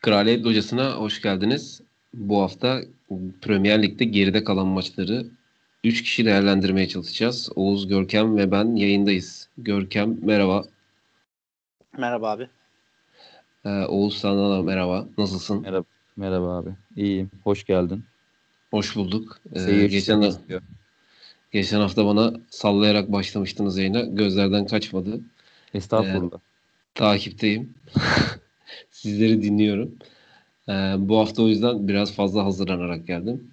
Kraliyet Locası'na hoş geldiniz. Bu hafta Premier Lig'de geride kalan maçları 3 kişi değerlendirmeye çalışacağız. Oğuz, Görkem ve ben yayındayız. Görkem merhaba. Merhaba abi. Ee, Oğuz sana da merhaba. Nasılsın? Merhaba, merhaba abi. İyiyim. Hoş geldin. Hoş bulduk. Ee, geçen, istiyor. geçen hafta bana sallayarak başlamıştınız yayına. Gözlerden kaçmadı. Estağfurullah. Takipteyim. Sizleri dinliyorum. Ee, bu hafta o yüzden biraz fazla hazırlanarak geldim.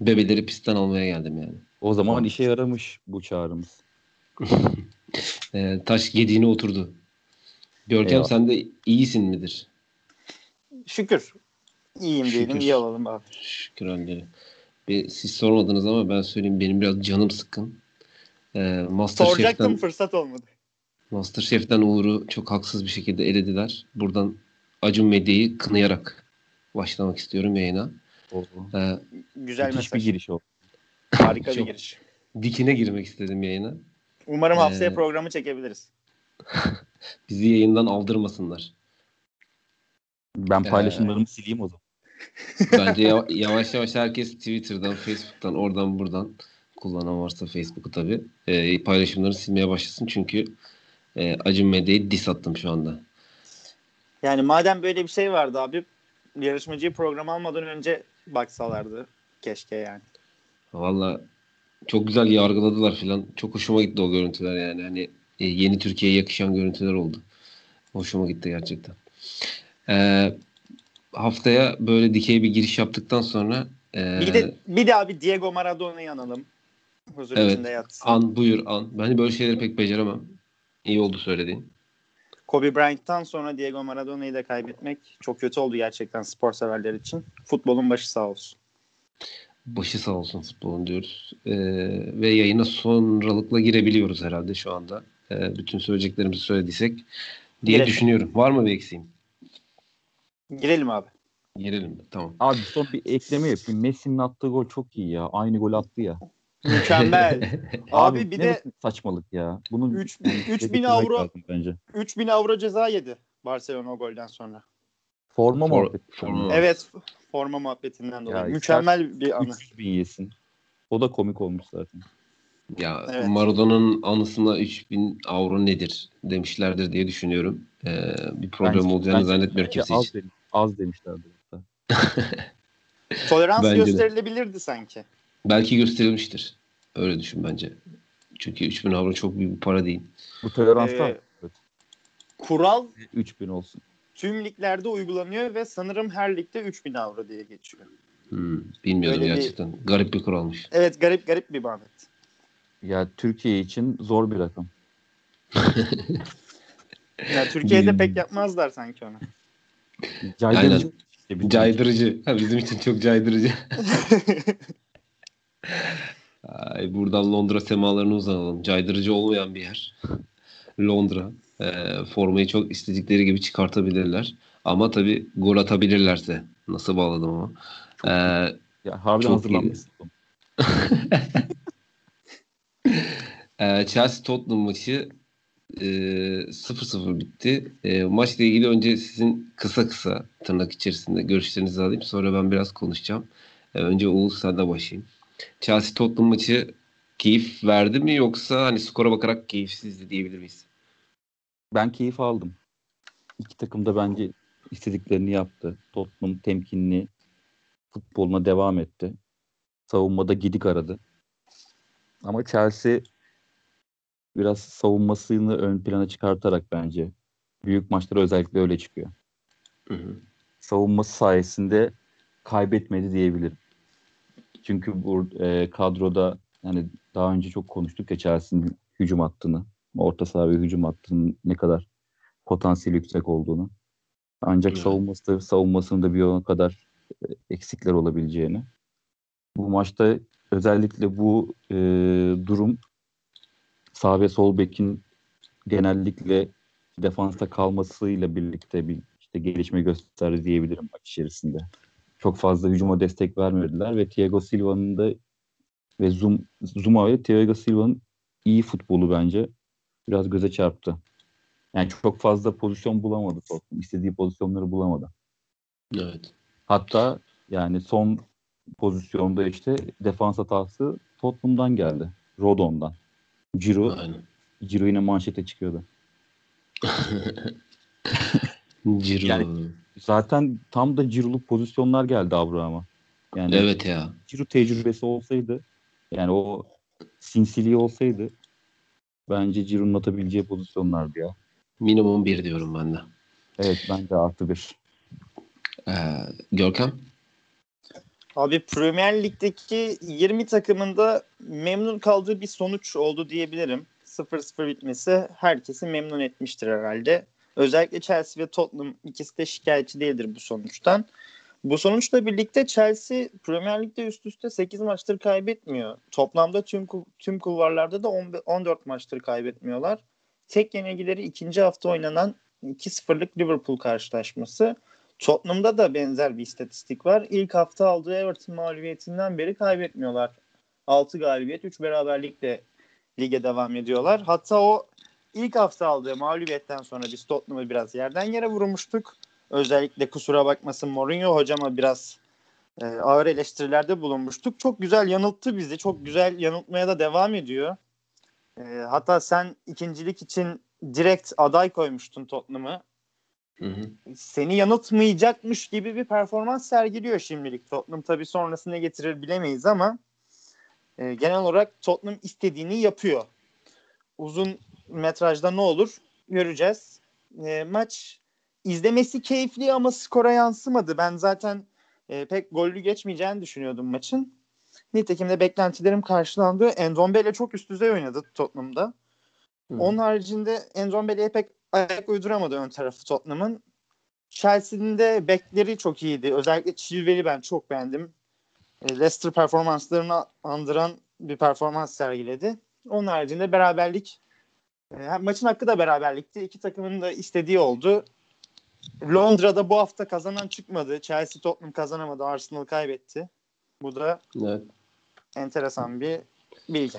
Bebeleri pistten almaya geldim yani. o zaman işe yaramış bu çağrımız. Ee, taş yediğine oturdu. Görkem Eyvallah. sen de iyisin midir? Şükür. İyiyim diyelim, Şükür. iyi olalım abi. Şükür. Bir, siz sormadınız ama ben söyleyeyim benim biraz canım sıkkın. Ee, Soracaktım Masterchef'ten, fırsat olmadı. Masterchef'ten Uğur'u çok haksız bir şekilde elediler. Buradan Acun Medya'yı kınayarak başlamak istiyorum yayına. O, Ee, Güzel müthiş mesaj. bir giriş o. Harika bir giriş. dikine girmek istedim yayına. Umarım haftaya Ee, programı çekebiliriz. Bizi yayından aldırmasınlar. Ben Ee, paylaşımlarımı sileyim o zaman. Bence ya- yavaş yavaş herkes Twitter'dan, Facebook'tan, oradan buradan kullanan varsa Facebook'u tabii e, paylaşımlarını silmeye başlasın. Çünkü e, Acun Medya'yı diss attım şu anda. Yani madem böyle bir şey vardı abi, yarışmacıyı program almadan önce baksalardı. Keşke yani. Valla çok güzel yargıladılar filan. Çok hoşuma gitti o görüntüler yani. Hani e, yeni Türkiye'ye yakışan görüntüler oldu. Hoşuma gitti gerçekten. E, haftaya böyle dikey bir giriş yaptıktan sonra e, Bir de bir de abi Diego Maradona'yı analım. Huzur Evet. içinde yatsın. an buyur an. Ben böyle şeyleri pek beceremem. İyi oldu söylediğin. Kobe Bryant'tan sonra Diego Maradona'yı da kaybetmek çok kötü oldu gerçekten spor severler için. Futbolun başı sağ olsun. Başı sağ olsun futbolun diyoruz. Ee, ve yayına sonralıkla girebiliyoruz herhalde şu anda. Ee, bütün söyleyeceklerimizi söylediysek diye Girelim. düşünüyorum. Var mı bir eksiğim? Girelim abi. Girelim? Tamam. Abi son bir ekleme yapayım. Messi'nin attığı gol çok iyi ya. Aynı gol attı ya. Mükemmel. Abi bir ne de saçmalık ya. Bunun Üç- yani üç bin dedirtmek avro- lazım bence. 3000 avro ceza yedi Barcelona o golden sonra. Forma For- muhabbeti. forma. Evet forma muhabbetinden dolayı. Ya Mükemmel bir anı. 300 bin yesin. O da komik olmuş zaten. Ya Evet. Maradona'nın anısına 3000 avro nedir demişlerdir diye düşünüyorum. Ee, bir problem Bence- olacağını bence- zannetmiyorum kimse az, için. demiş- az demişlerdi. hatta. Tolerans Bence de. gösterilebilirdi sanki. Belki gösterilmiştir. Öyle düşün bence. Çünkü 3000 avro çok büyük bir para değil. Bu tolerans da Ee, Kural 3000 olsun. tüm liglerde uygulanıyor ve sanırım her ligde 3000 avro diye geçiyor. Hmm, bilmiyordum Böyle bir- gerçekten. Garip bir kuralmış. Evet garip garip bir muhabbet. Ya Türkiye için zor bir rakam. Ya Türkiye'de pek yapmazlar sanki onu. Caydırıcı işte bir Caydırıcı. Ha, bizim için çok caydırıcı. Ay, buradan Londra semalarını uzanalım. Caydırıcı olmayan bir yer. Londra. Ee, formayı çok istedikleri gibi çıkartabilirler. Ama tabii gol atabilirlerse. Nasıl bağladım ama. Ee, Ya harbiden hazırlanmışsın. e, Chelsea Tottenham maçı e, 0-0 bitti. E, maçla ilgili önce sizin kısa kısa tırnak içerisinde görüşlerinizi alayım. Sonra ben biraz konuşacağım. E, önce Oğuz sen de başlayayım. Chelsea Tottenham maçı keyif verdi mi yoksa hani skora bakarak keyifsizdi diyebilir miyiz? Ben keyif aldım. İki takım da bence istediklerini yaptı. Tottenham temkinli futboluna devam etti. Savunmada gidik aradı. Ama Chelsea biraz savunmasını ön plana çıkartarak bence büyük maçlara özellikle öyle çıkıyor. Hı hı. savunması sayesinde kaybetmedi diyebilirim. Çünkü bu e, kadroda yani daha önce çok konuştuk ya Chelsea'nin hücum hattını, orta saha ve hücum hattının ne kadar potansiyeli yüksek olduğunu. Ancak Evet. savunması da, savunmasının da bir o kadar e, eksikler olabileceğini. Bu maçta özellikle bu e, durum sağ ve sol bekin genellikle defansta kalmasıyla birlikte bir işte gelişme gösterdi diyebilirim maç içerisinde. Çok fazla hücuma destek vermediler ve Thiago Silva'nın da ve Zum, Zuma ve Thiago Silva'nın iyi futbolu bence biraz göze çarptı. Yani çok fazla pozisyon bulamadı Tottenham. İstediği pozisyonları bulamadı. Evet. Hatta yani son pozisyonda işte defans hatası Tottenham'dan geldi. Rodon'dan. Ciro. Ciro yine manşete çıkıyordu. Ciro. Yani- Zaten tam da Ciro'luk pozisyonlar geldi Abraham'a. Yani evet ya. Ciro tecrübesi olsaydı yani o sinsiliği olsaydı bence Ciro'nun atabileceği pozisyonlardı ya. Minimum bir diyorum ben de. Evet bence artı bir. Ee, Görkem? Abi Premier Lig'deki 20 takımında memnun kaldığı bir sonuç oldu diyebilirim. 0-0 bitmesi herkesi memnun etmiştir herhalde. Özellikle Chelsea ve Tottenham ikisi de şikayetçi değildir bu sonuçtan. Bu sonuçla birlikte Chelsea Premier Lig'de üst üste 8 maçtır kaybetmiyor. Toplamda tüm tüm kulvarlarda da 10 14 maçtır kaybetmiyorlar. Tek yenilgileri ikinci hafta oynanan 2-0'lık Liverpool karşılaşması. Tottenham'da da benzer bir istatistik var. İlk hafta aldığı Everton mağlubiyetinden beri kaybetmiyorlar. 6 galibiyet, 3 beraberlikle lige devam ediyorlar. Hatta o ilk hafta aldığı mağlubiyetten sonra biz Tottenham'ı biraz yerden yere vurmuştuk. Özellikle kusura bakmasın Mourinho hocama biraz e, ağır eleştirilerde bulunmuştuk. Çok güzel yanılttı bizi. Çok güzel yanıltmaya da devam ediyor. E, hatta sen ikincilik için direkt aday koymuştun Tottenham'ı seni yanıltmayacakmış gibi bir performans sergiliyor şimdilik. Tottenham tabii sonrası ne getirir bilemeyiz ama e, genel olarak Tottenham istediğini yapıyor. Uzun metrajda ne olur göreceğiz. E, maç izlemesi keyifli ama skora yansımadı. Ben zaten e, pek gollü geçmeyeceğini düşünüyordum maçın. Nitekim de beklentilerim karşılandı. Endombele çok üst düzey oynadı Tottenham'da. Hı. Onun haricinde Endombele'ye pek ayak uyduramadı ön tarafı Tottenham'ın. Chelsea'nin de bekleri çok iyiydi. Özellikle Chilwell'i ben çok beğendim. E, Leicester performanslarını andıran bir performans sergiledi. Onun haricinde beraberlik e, maçın hakkı da beraberlikti. İki takımın da istediği oldu. Londra'da bu hafta kazanan çıkmadı. Chelsea Tottenham kazanamadı. Arsenal kaybetti. Bu da Evet. enteresan bir bilgi.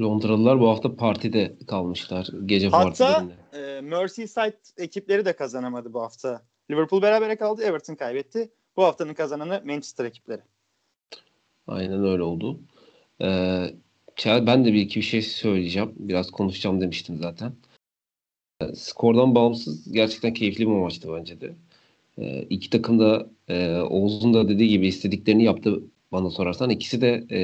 Londralılar bu hafta partide kalmışlar. Gece Hatta e, Merseyside ekipleri de kazanamadı bu hafta. Liverpool berabere kaldı, Everton kaybetti. Bu haftanın kazananı Manchester ekipleri. Aynen öyle oldu. Ee, ben de bir iki bir şey söyleyeceğim. Biraz konuşacağım demiştim zaten. Ee, Skordan bağımsız gerçekten keyifli bir maçtı bence de. Ee, iki takım da e, Oğuz'un da dediği gibi istediklerini yaptı bana sorarsan. İkisi de e,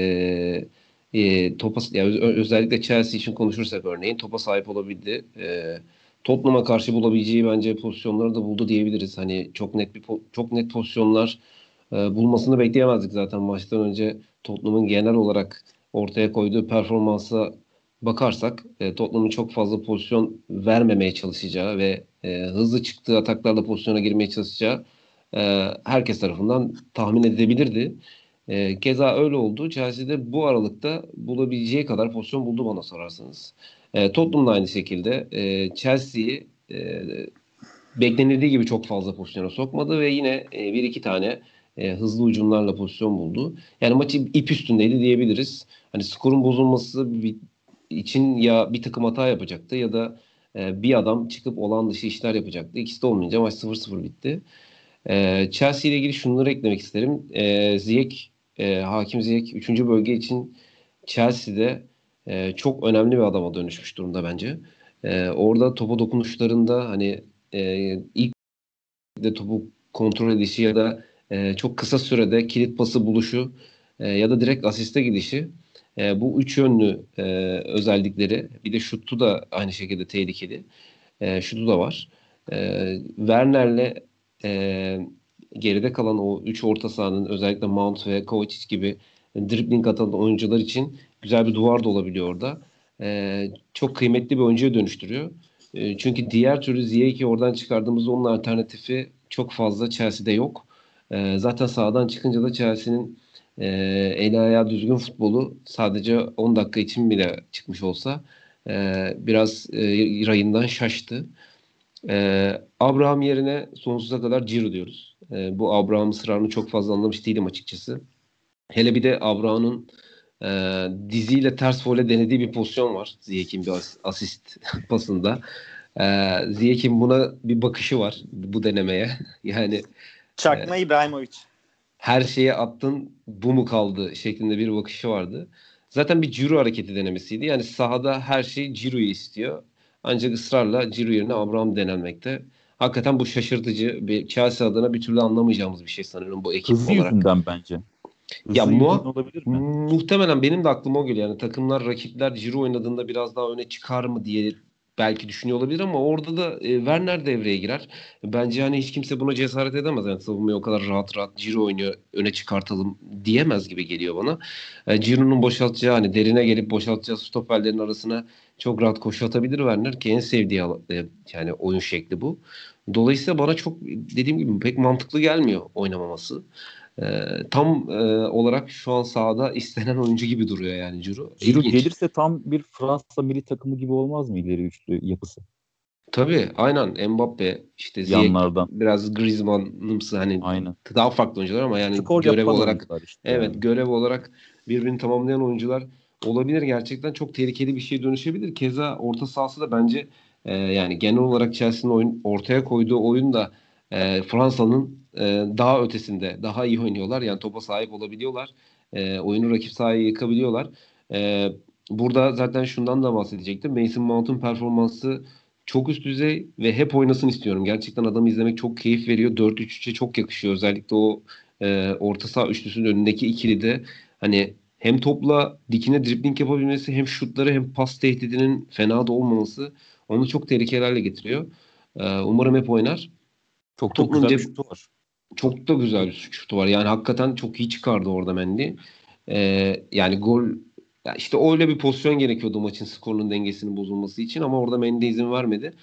e, topa yani öz- özellikle Chelsea için konuşursak örneğin topa sahip olabildi. E, Tottenham'a karşı bulabileceği bence pozisyonları da buldu diyebiliriz. Hani çok net bir çok net pozisyonlar e, bulmasını bekleyemezdik zaten maçtan önce Tottenham'ın genel olarak ortaya koyduğu performansa bakarsak e, Tottenham'ın çok fazla pozisyon vermemeye çalışacağı ve e, hızlı çıktığı ataklarla pozisyona girmeye çalışacağı e, herkes tarafından tahmin edilebilirdi. E, keza öyle oldu. Chelsea'de bu aralıkta bulabileceği kadar pozisyon buldu bana sorarsanız. E, Tottenham da aynı şekilde e, Chelsea'yi e, beklenildiği gibi çok fazla pozisyona sokmadı ve yine e, bir iki tane e, hızlı ucumlarla pozisyon buldu. Yani maçı ip üstündeydi diyebiliriz. Hani skorun bozulması için ya bir takım hata yapacaktı ya da e, bir adam çıkıp olan dışı işler yapacaktı. İkisi de olmayınca maç 0-0 bitti. E, Chelsea ile ilgili şunları eklemek isterim. E, Ziyech, e, Hakim Ziyech 3. bölge için Chelsea'de e, çok önemli bir adama dönüşmüş durumda bence. E, orada topa dokunuşlarında hani e, ilk de topu kontrol edişi ya da e, çok kısa sürede kilit pası buluşu e, ya da direkt asiste gidişi e, bu üç yönlü e, özellikleri bir de şutu da aynı şekilde tehlikeli. E, şutu da var. E, Werner'le e, geride kalan o üç orta sahanın özellikle Mount ve Kovacic gibi dribbling atan oyuncular için güzel bir duvar da olabiliyor orada. E, çok kıymetli bir oyuncuya dönüştürüyor. E, çünkü diğer türlü Ziyech'i oradan çıkardığımızda onun alternatifi çok fazla Chelsea'de yok. E, zaten sahadan çıkınca da Chelsea'nin e, el ayağı düzgün futbolu sadece 10 dakika için bile çıkmış olsa e, biraz e, rayından şaştı. E, Abraham yerine sonsuza kadar Ciro diyoruz. E, bu Abraham ısrarını çok fazla anlamış değilim açıkçası. Hele bir de Abraham'ın e, diziyle ters vole denediği bir pozisyon var. Ziyech'in bir as- asist pasında. E, Ziyech'in buna bir bakışı var bu denemeye. Yani Çakma İbrahimovic. Her şeye attın bu mu kaldı şeklinde bir bakışı vardı. Zaten bir Ciro hareketi denemesiydi. Yani sahada her şey Ciro'yu istiyor. Ancak ısrarla Ciro yerine Abraham denenmekte. Hakikaten bu şaşırtıcı. Bir Chelsea adına bir türlü anlamayacağımız bir şey sanıyorum bu ekip Hızlı olarak. yüzünden bence. Hızlı Ya muha- olabilir mi? Muhtemelen benim de aklıma o geliyor. Yani takımlar, rakipler Ciro oynadığında biraz daha öne çıkar mı diye belki düşünüyor olabilir ama orada da e, Werner devreye girer. Bence hani hiç kimse buna cesaret edemez. Yani savunmayı o kadar rahat rahat Ciro oynuyor öne çıkartalım diyemez gibi geliyor bana. E, Ciro'nun boşaltacağı hani derine gelip boşaltacağı stoperlerin arasına çok rahat koşu atabilir Werner ki en sevdiği e, yani oyun şekli bu. Dolayısıyla bana çok dediğim gibi pek mantıklı gelmiyor oynamaması. E, tam e, olarak şu an sahada istenen oyuncu gibi duruyor yani Ciro. Ciro gelirse tam bir Fransa milli takımı gibi olmaz mı ileri üçlü yapısı? Tabii aynen Mbappe işte Ziyech Yanlardan. biraz Griezmann'ımsı hani Aynen. daha farklı oyuncular ama yani Skor görev olarak işte. evet yani. görev olarak birbirini tamamlayan oyuncular olabilir. Gerçekten çok tehlikeli bir şeye dönüşebilir. Keza orta sahası da bence e, yani genel olarak Chelsea'nin oyun ortaya koyduğu oyun da e, Fransa'nın e, daha ötesinde daha iyi oynuyorlar. Yani topa sahip olabiliyorlar. E, oyunu rakip sahaya yıkabiliyorlar. E, burada zaten şundan da bahsedecektim. Mason Mount'un performansı çok üst düzey ve hep oynasın istiyorum. Gerçekten adamı izlemek çok keyif veriyor. 4-3-3'e çok yakışıyor. Özellikle o e, orta saha üçlüsünün önündeki ikili de hani hem topla dikine dribling yapabilmesi hem şutları hem pas tehdidinin fena da olmaması onu çok tehlikeli hale getiriyor. E, umarım hep oynar. Çok çok Tottenham güzel bir şutu var. Çok da güzel bir şutu var. Yani hakikaten çok iyi çıkardı orada Mendy. Ee, yani gol ya işte öyle bir pozisyon gerekiyordu maçın skorunun dengesinin bozulması için ama orada Mendy izin vermedi.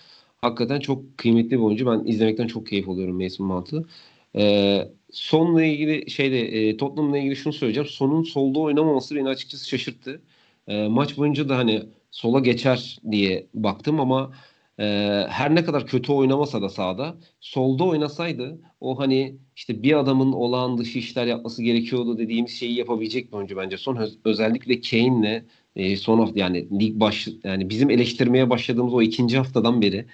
Hakikaten çok kıymetli bir oyuncu. Ben izlemekten çok keyif alıyorum Mason Mount'u. Ee, sonla ilgili şeyde e, Tottenham'la ilgili şunu söyleyeceğim. Sonun solda oynamaması beni açıkçası şaşırttı. Ee, maç boyunca da hani sola geçer diye baktım ama e, her ne kadar kötü oynamasa da sahada solda oynasaydı o hani işte bir adamın olağan dışı işler yapması gerekiyordu dediğimiz şeyi yapabilecek bir oyuncu bence. Son öz- özellikle Kane'le e, son hafta yani lig baş yani bizim eleştirmeye başladığımız o ikinci haftadan beri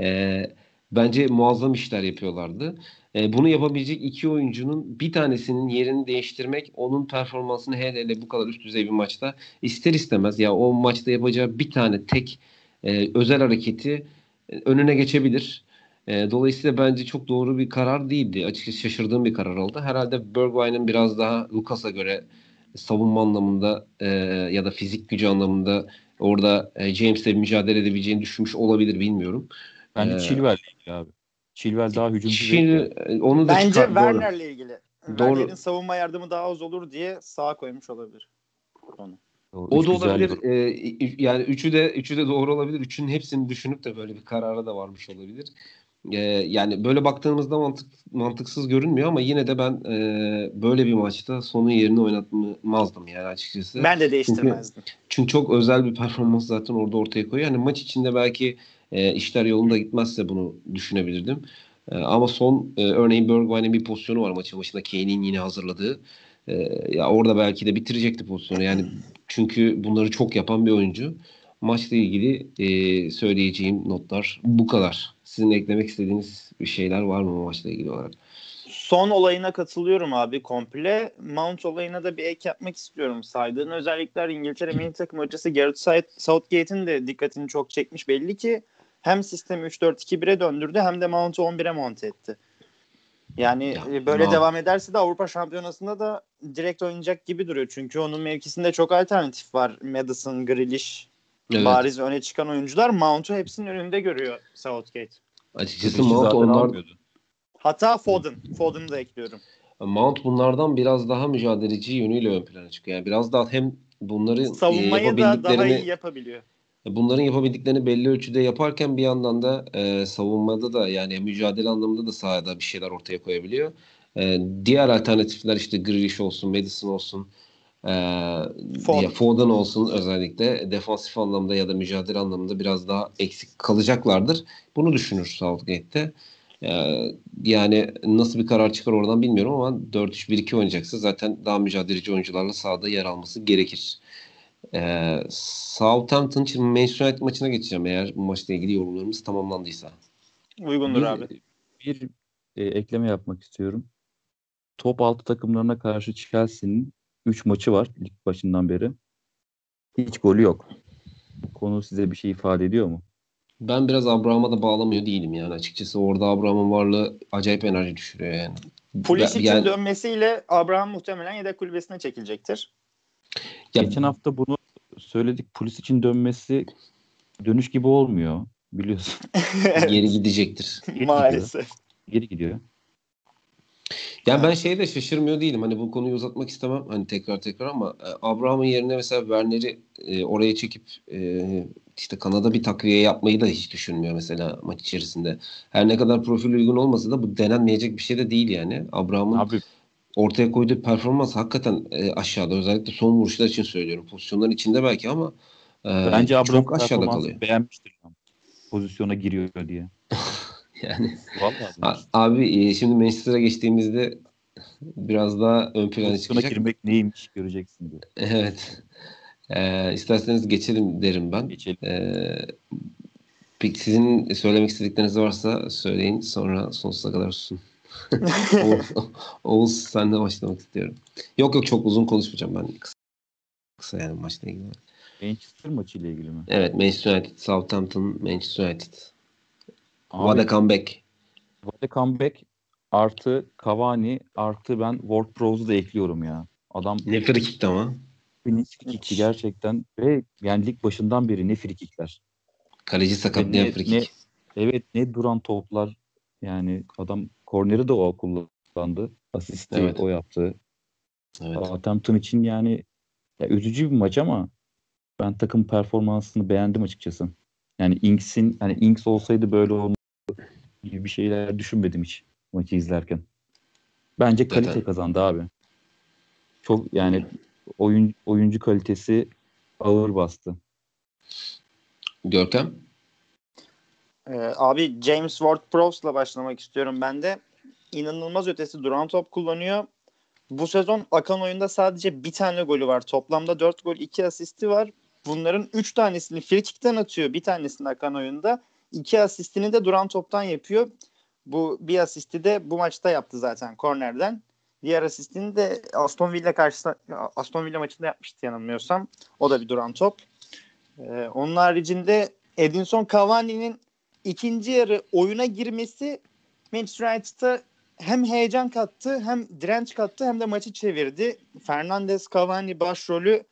e, bence muazzam işler yapıyorlardı. E, bunu yapabilecek iki oyuncunun bir tanesinin yerini değiştirmek onun performansını hele hele bu kadar üst düzey bir maçta ister istemez ya o maçta yapacağı bir tane tek e, özel hareketi e, önüne geçebilir. E, dolayısıyla bence çok doğru bir karar değildi. Açıkçası şaşırdığım bir karar oldu. Herhalde Bergwijn'in biraz daha Lucas'a göre savunma anlamında e, ya da fizik gücü anlamında orada e, James'le mücadele edebileceğini düşünmüş olabilir bilmiyorum. Bence Ee, Chilwell'le ilgili abi. Chilwell daha hücumcu Şimdi bir e, onu da Bence çıkar- doğru. Werner'le ilgili. Doğru. Werner'in savunma yardımı daha az olur diye sağa koymuş olabilir. Onu. O üç da olabilir. Ee, yani üçü de üçü de doğru olabilir. Üçünün hepsini düşünüp de böyle bir karara da varmış olabilir. Ee, yani böyle baktığımızda mantık mantıksız görünmüyor ama yine de ben e, böyle bir maçta sonun yerini oynatmazdım yani açıkçası. Ben de değiştirmezdim. Çünkü çok özel bir performans zaten orada ortaya koyuyor. Hani maç içinde belki e, işler yolunda gitmezse bunu düşünebilirdim. E, ama son e, örneğin Bergwijn'in bir pozisyonu var maçın başında Kane'in yine hazırladığı. E, ya orada belki de bitirecekti pozisyonu. Yani çünkü bunları çok yapan bir oyuncu. Maçla ilgili e, söyleyeceğim notlar bu kadar. Sizin eklemek istediğiniz bir şeyler var mı maçla ilgili olarak? Son olayına katılıyorum abi komple. Mount olayına da bir ek yapmak istiyorum. Saydığın özellikler İngiltere milli takım hocası Gareth South- Southgate'in de dikkatini çok çekmiş. Belli ki hem sistemi 3-4-2-1'e döndürdü hem de Mount'u 11'e monte etti. Yani Ya, e, böyle Mount- devam ederse de Avrupa Şampiyonası'nda da direkt oynayacak gibi duruyor. Çünkü onun mevkisinde çok alternatif var. Madison, Grealish, Evet. bariz öne çıkan oyuncular. Mount'u hepsinin önünde görüyor Southgate. Açıkçası Mount onlar almıyordu. Hatta Foden. Foden'ı da ekliyorum. Mount bunlardan biraz daha mücadeleci yönüyle ön plana çıkıyor. Yani biraz daha hem bunları e, Savunmayı da daha yapabildiklerini iyi yapabiliyor. bunların yapabildiklerini belli ölçüde yaparken bir yandan da e, savunmada da yani mücadele anlamında da sahada bir şeyler ortaya koyabiliyor. E, diğer alternatifler işte Grealish olsun, Madison olsun, e, ya Foden olsun özellikle defansif anlamda ya da mücadele anlamında biraz daha eksik kalacaklardır. Bunu düşünür Southgate'te. E, yani nasıl bir karar çıkar oradan bilmiyorum ama 4-3-1-2 oynayacaksa zaten daha mücadeleci oyuncularla sahada yer alması gerekir. Ee, Southampton için Manchester United maçına geçeceğim eğer bu maçla ilgili yorumlarımız tamamlandıysa. Uygundur Bir- abi. Bir e, ekleme yapmak istiyorum. Top 6 takımlarına karşı Chelsea'nin 3 maçı var lig başından beri. Hiç golü yok. Bu konu size bir şey ifade ediyor mu? Ben biraz Abraham'a da bağlamıyor değilim yani açıkçası. Orada Abraham'ın varlığı acayip enerji düşürüyor yani. İçin yani- dönmesiyle Abraham muhtemelen yedek kulübesine çekilecektir. Ya- Geçen hafta bunu söyledik. Polis için dönmesi dönüş gibi olmuyor. Biliyorsun. geri gidecektir. Maalesef. Geri gidiyor. Ya ben şeye de şaşırmıyor değilim. Hani bu konuyu uzatmak istemem hani tekrar tekrar ama e, Abraham'ın yerine mesela Werner'i e, oraya çekip e, işte Kanada bir takviye yapmayı da hiç düşünmüyor mesela maç içerisinde. Her ne kadar profil uygun olmasa da bu denenmeyecek bir şey de değil yani. Abraham'ın ortaya koyduğu performans hakikaten e, aşağıda. Özellikle son vuruşlar için söylüyorum. Pozisyonların içinde belki ama e, bence Abraham çok aşağıda kalıyor. beğenmiştir. Pozisyona giriyor diye. Yani Vallahi. abi e, şimdi Manchester'a geçtiğimizde biraz daha ön plana çıkacak. girmek neymiş göreceksin diye. Evet. Ee, isterseniz geçelim derim ben. Geçelim. Ee, peki sizin söylemek istedikleriniz varsa söyleyin sonra sonsuza kadar susun. Oğuz, Oğuz sen de başlamak istiyorum. Yok yok çok uzun konuşmayacağım ben. Kısa, kısa yani maçla ilgili. Manchester maçı ile ilgili mi? Evet Manchester United, Southampton, Manchester United. Abi, What a comeback. What a comeback artı Cavani artı ben Ward Prowse'u da ekliyorum ya. Adam Ne frikikti ama. ne frikikti gerçekten ve yani lig başından beri ne frikikler. Kaleci sakatlayan Ne- frikik. ne- Evet ne duran toplar yani adam korneri de o kullandı. Asisti Evet. o yaptı. Evet. Southampton için yani ya üzücü bir maç ama ben takım performansını beğendim açıkçası. Yani Inks'in hani Inks olsaydı böyle olmaz gibi bir şeyler düşünmedim hiç maçı izlerken. Bence kalite Zaten- kazandı abi. Çok yani oyun oyuncu kalitesi ağır bastı. Görkem? Ee, abi James Ward-Prowse'la başlamak istiyorum ben de. İnanılmaz ötesi duran top kullanıyor. Bu sezon akan oyunda sadece bir tane golü var. Toplamda 4 gol 2 asisti var. Bunların 3 tanesini frikikten atıyor. Bir tanesini akan oyunda. 2 asistini de duran toptan yapıyor. Bu bir asisti de bu maçta yaptı zaten kornerden. Diğer asistini de Aston Villa karşısında Aston Villa maçında yapmıştı yanılmıyorsam. O da bir duran top. Ee, onun haricinde Edinson Cavani'nin ikinci yarı oyuna girmesi Manchester United'a hem heyecan kattı hem direnç kattı hem de maçı çevirdi. Fernandes Cavani başrolü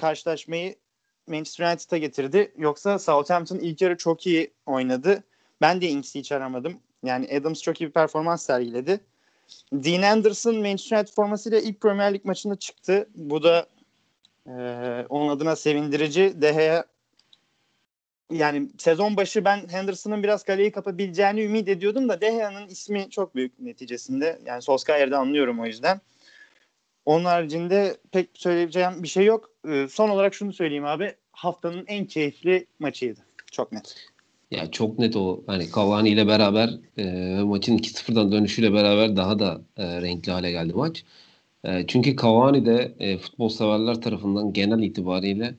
karşılaşmayı Manchester United'a getirdi. Yoksa Southampton ilk yarı çok iyi oynadı. Ben de Inks'i hiç aramadım. Yani Adams çok iyi bir performans sergiledi. Dean Anderson Manchester United formasıyla ilk Premier Lig maçında çıktı. Bu da eee, onun adına sevindirici. De Gea yani sezon başı ben Henderson'ın biraz kaleyi kapabileceğini ümit ediyordum da De Gea'nın ismi çok büyük neticesinde. Yani Solskjaer'de anlıyorum o yüzden. Onun haricinde pek söyleyeceğim bir şey yok. Ee, son olarak şunu söyleyeyim abi. Haftanın en keyifli maçıydı. Çok net. Ya çok net o hani Cavani ile beraber e, maçın 2-0'dan dönüşüyle beraber daha da e, renkli hale geldi maç. E, çünkü Cavani de e, futbol severler tarafından genel itibariyle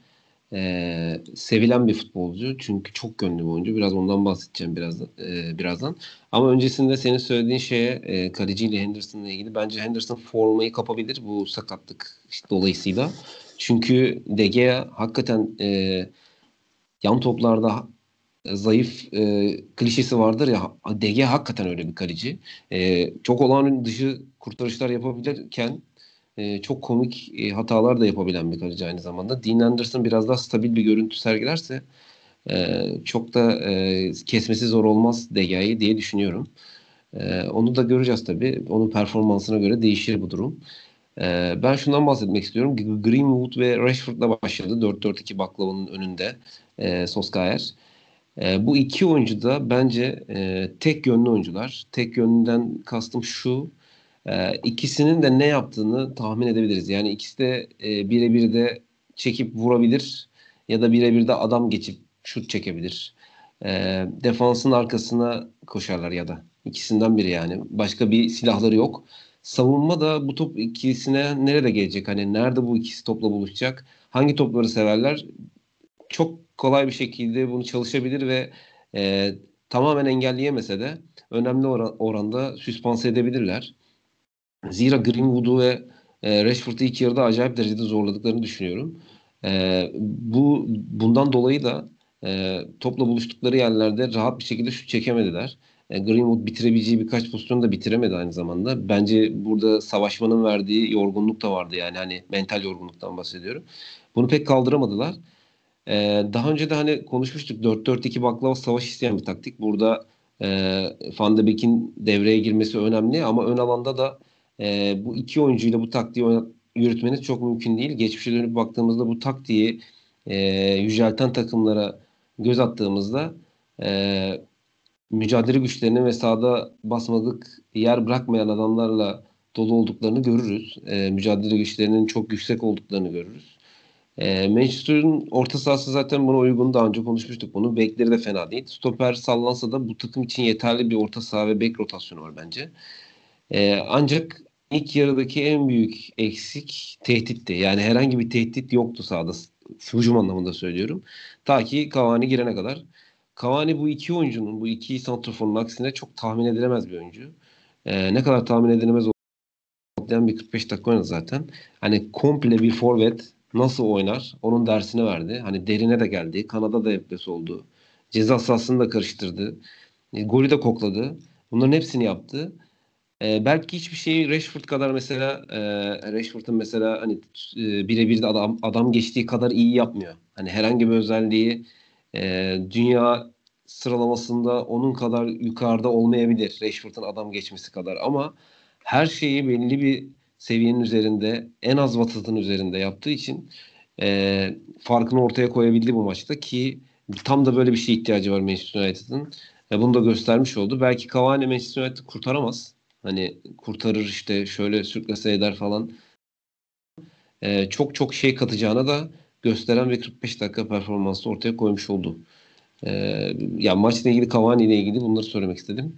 e, sevilen bir futbolcu. Çünkü çok gönlü bir oyuncu. Biraz ondan bahsedeceğim birazdan. e, birazdan. Ama öncesinde senin söylediğin şeye e, kaleciyle Henderson'la ilgili bence Henderson formayı kapabilir bu sakatlık işte dolayısıyla. Çünkü De Gea hakikaten e, yan toplarda zayıf e, klişesi vardır ya DG hakikaten öyle bir kaleci. E, çok olağan dışı kurtarışlar yapabilirken e, çok komik e, hatalar da yapabilen bir kaleci aynı zamanda. Dean Anderson biraz daha stabil bir görüntü sergilerse e, çok da e, kesmesi zor olmaz DG'yi diye düşünüyorum. E, onu da göreceğiz tabii. Onun performansına göre değişir bu durum. E, ben şundan bahsetmek istiyorum. Greenwood ve Rashford'la başladı. 4-4-2 baklavanın önünde e, Solskjaer. E, bu iki oyuncu da bence e, tek yönlü oyuncular. Tek yönlüden kastım şu. E, ikisinin de ne yaptığını tahmin edebiliriz. Yani ikisi de e, birebir de çekip vurabilir ya da birebir de adam geçip şut çekebilir. E, defansın arkasına koşarlar ya da ikisinden biri yani. Başka bir silahları yok. Savunma da bu top ikisine nerede gelecek? Hani nerede bu ikisi topla buluşacak? Hangi topları severler? Çok kolay bir şekilde bunu çalışabilir ve e, tamamen engelleyemese de önemli oran, oranda süspanse edebilirler. Zira Greenwood'u ve e, Rashford'u ilk yarıda acayip derecede zorladıklarını düşünüyorum. E, bu bundan dolayı da e, topla buluştukları yerlerde rahat bir şekilde şut çekemediler. E, Greenwood bitirebileceği birkaç pozisyonu da bitiremedi aynı zamanda. Bence burada savaşmanın verdiği yorgunluk da vardı yani hani mental yorgunluktan bahsediyorum. Bunu pek kaldıramadılar. E, daha önce de hani konuşmuştuk 4-4-2 baklava savaş isteyen bir taktik. Burada e, Van de Beek'in devreye girmesi önemli ama ön alanda da e, bu iki oyuncuyla bu taktiği yürütmeniz çok mümkün değil. Geçmişe dönüp baktığımızda bu taktiği e, yücelten takımlara göz attığımızda e, mücadele güçlerini ve sahada basmadık yer bırakmayan adamlarla dolu olduklarını görürüz. E, mücadele güçlerinin çok yüksek olduklarını görürüz. E, Manchester'ın orta sahası zaten buna uygun. Daha önce konuşmuştuk bunu. Bekleri de fena değil. Stoper sallansa da bu takım için yeterli bir orta saha ve bek rotasyonu var bence. E, ancak ilk yarıdaki en büyük eksik tehditti. Yani herhangi bir tehdit yoktu sahada. Hücum anlamında söylüyorum. Ta ki Cavani girene kadar. Cavani bu iki oyuncunun, bu iki santraforun aksine çok tahmin edilemez bir oyuncu. Ee, ne kadar tahmin edilemez olmayan bir 45 dakika oynadı zaten. Hani komple bir forvet nasıl oynar onun dersini verdi. Hani derine de geldi. Kanada da yapması oldu. Ceza sahasını da karıştırdı. E, golü de kokladı. Bunların hepsini yaptı. E, belki hiçbir şeyi Rashford kadar mesela e, Rashford'un mesela hani e, birebir de adam, adam geçtiği kadar iyi yapmıyor. Hani herhangi bir özelliği e, dünya sıralamasında onun kadar yukarıda olmayabilir Rashford'un adam geçmesi kadar ama her şeyi belli bir seviyenin üzerinde en az vatatın üzerinde yaptığı için e, farkını ortaya koyabildi bu maçta ki tam da böyle bir şey ihtiyacı var Manchester United'ın. E, bunu da göstermiş oldu. Belki Cavani Manchester United kurtaramaz. Hani kurtarır işte şöyle sürklese eder falan. E, çok çok şey katacağına da gösteren ve 45 dakika performansı ortaya koymuş oldu. E, ya maçla ilgili Cavani ile ilgili bunları söylemek istedim.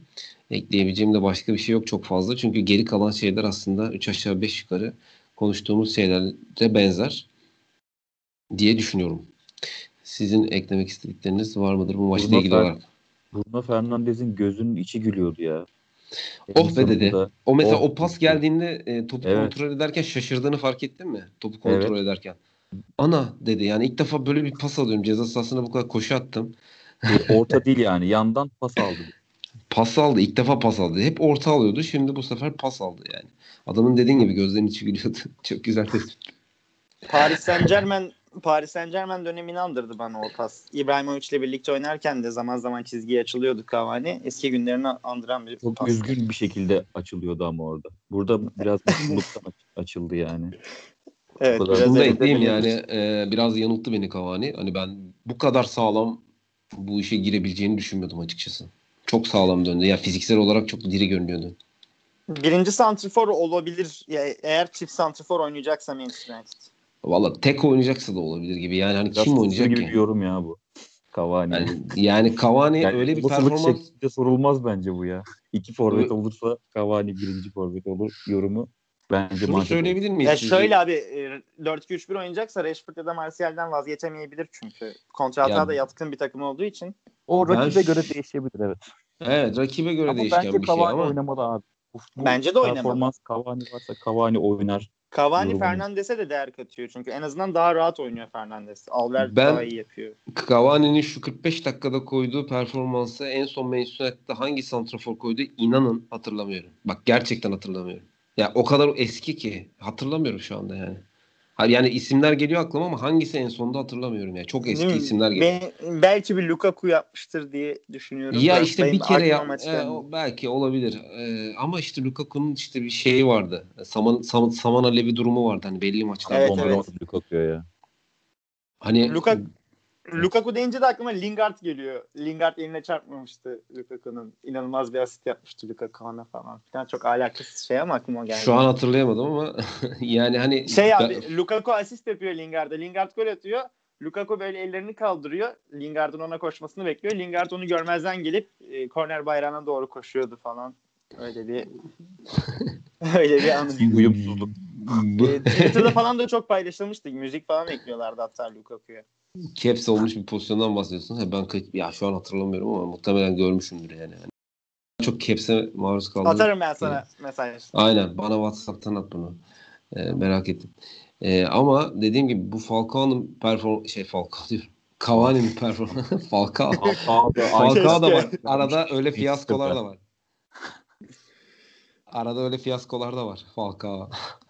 Ekleyebileceğim de başka bir şey yok çok fazla. Çünkü geri kalan şeyler aslında 3 aşağı 5 yukarı konuştuğumuz şeylere benzer diye düşünüyorum. Sizin eklemek istedikleriniz var mıdır bu maçla Bruno ilgili olarak? Bruno Fernandes'in gözünün içi gülüyordu ya. Oh be dedi. O mesela Oh o pas geldiğinde e, topu Evet. kontrol ederken şaşırdığını fark ettin mi? Topu kontrol Evet. ederken. Ana dedi. Yani ilk defa böyle bir pas alıyorum. Ceza sahasına bu kadar koşu attım. Orta değil yani. Yandan pas aldı. Pas aldı. İlk defa pas aldı. Hep orta alıyordu. Şimdi bu sefer pas aldı yani. Adamın dediğin gibi gözlerinin içi gülüyordu. Çok güzel tespit. Paris Saint Germain Paris Saint Germain dönemini andırdı bana o pas. İbrahimovic ile birlikte oynarken de zaman zaman çizgiye açılıyordu Cavani. Eski günlerini andıran bir Çok pas. üzgün bir şekilde açılıyordu ama orada. Burada biraz mutluluktan aç- açıldı yani. Evet, biraz Bunu da ekleyeyim yani. e, biraz yanılttı beni Cavani. Hani ben bu kadar sağlam bu işe girebileceğini düşünmüyordum açıkçası. Çok sağlam döndü. Ya fiziksel olarak çok diri görünüyordu. Birinci santrifor olabilir. Ya, eğer çift santrifor oynayacaksa Manchester United. Valla tek oynayacaksa da olabilir gibi. Yani hani Biraz kim oynayacak gibi ki? bir yorum ya bu. Cavani. Yani, yani Cavani Yani öyle bir performans şeklinde sorulmaz bence bu ya. İki forvet olursa Cavani birinci forvet olur yorumu bence şunu söyleyebilir miyiz? Ya şöyle abi e, 4-2-3-1 oynayacaksa Rashford ya da Martial'den vazgeçemeyebilir çünkü. Kontrata Ya- da yatkın bir takım olduğu için. O Ben rakibe şu- göre değişebilir evet. Evet rakibe göre Ama değişken bence bir şey Cavani ama oynamalı abi. Bu, bu Bence de oynamalı. Performans Cavani varsa Cavani oynar. Cavani. Fernandes'e de değer katıyor çünkü en azından daha rahat oynuyor Fernandes. Albert Ben- daha iyi yapıyor. Cavani'nin şu 45 dakikada koyduğu performansı en son Manchester United'da hangi santrafor koydu inanın hatırlamıyorum. Bak gerçekten hatırlamıyorum. Ya o kadar eski ki hatırlamıyorum şu anda yani. Yani isimler geliyor aklıma ama hangisi en sonda hatırlamıyorum ya. Çok eski Değil isimler geliyor. Ben, belki bir Lukaku yapmıştır diye düşünüyorum. Ya da işte benim bir kere maç e, o belki olabilir. E, ama işte Lukaku'nun işte bir şeyi vardı. Saman Saman, Saman Alevi durumu vardı hani belli maçlarda. Evet, evet. Lukaku'ya ya. Hani Lukaku, Lukaku deyince de aklıma Lingard geliyor. Lingard eline çarpmamıştı Lukaku'nun. İnanılmaz bir asist yapmıştı Lukaku ona falan. Bir tane çok alakasız şey ama aklıma geldi. şu an hatırlayamadım ama yani hani Şey ben- abi Lukaku asist yapıyor Lingard'a. Lingard gol atıyor. Lukaku böyle ellerini kaldırıyor. Lingard'ın ona koşmasını bekliyor. Lingard onu görmezden gelip e, korner bayrağına doğru koşuyordu falan. Öyle bir öyle bir anı. Bir uyumsuzluk. E, Twitter'da falan da çok paylaşılmıştı. Müzik falan ekliyorlardı hatta Lukaku'ya. Caps olmuş bir pozisyondan bahsediyorsun. He, ben ya şu an hatırlamıyorum ama muhtemelen görmüşümdür yani. yani. Çok caps'e maruz kaldım. Atarım ben sana mesaj. Aynen. Bana WhatsApp'tan at bunu. Ee, merak ettim. Ee, ama dediğim gibi bu Falcao'nun perform şey Falcao diyorum. Cavani'nin performansı Falcao. Falcao da, var. Arada öyle fiyaskolar da var. Arada öyle fiyaskolar da var. Falcao.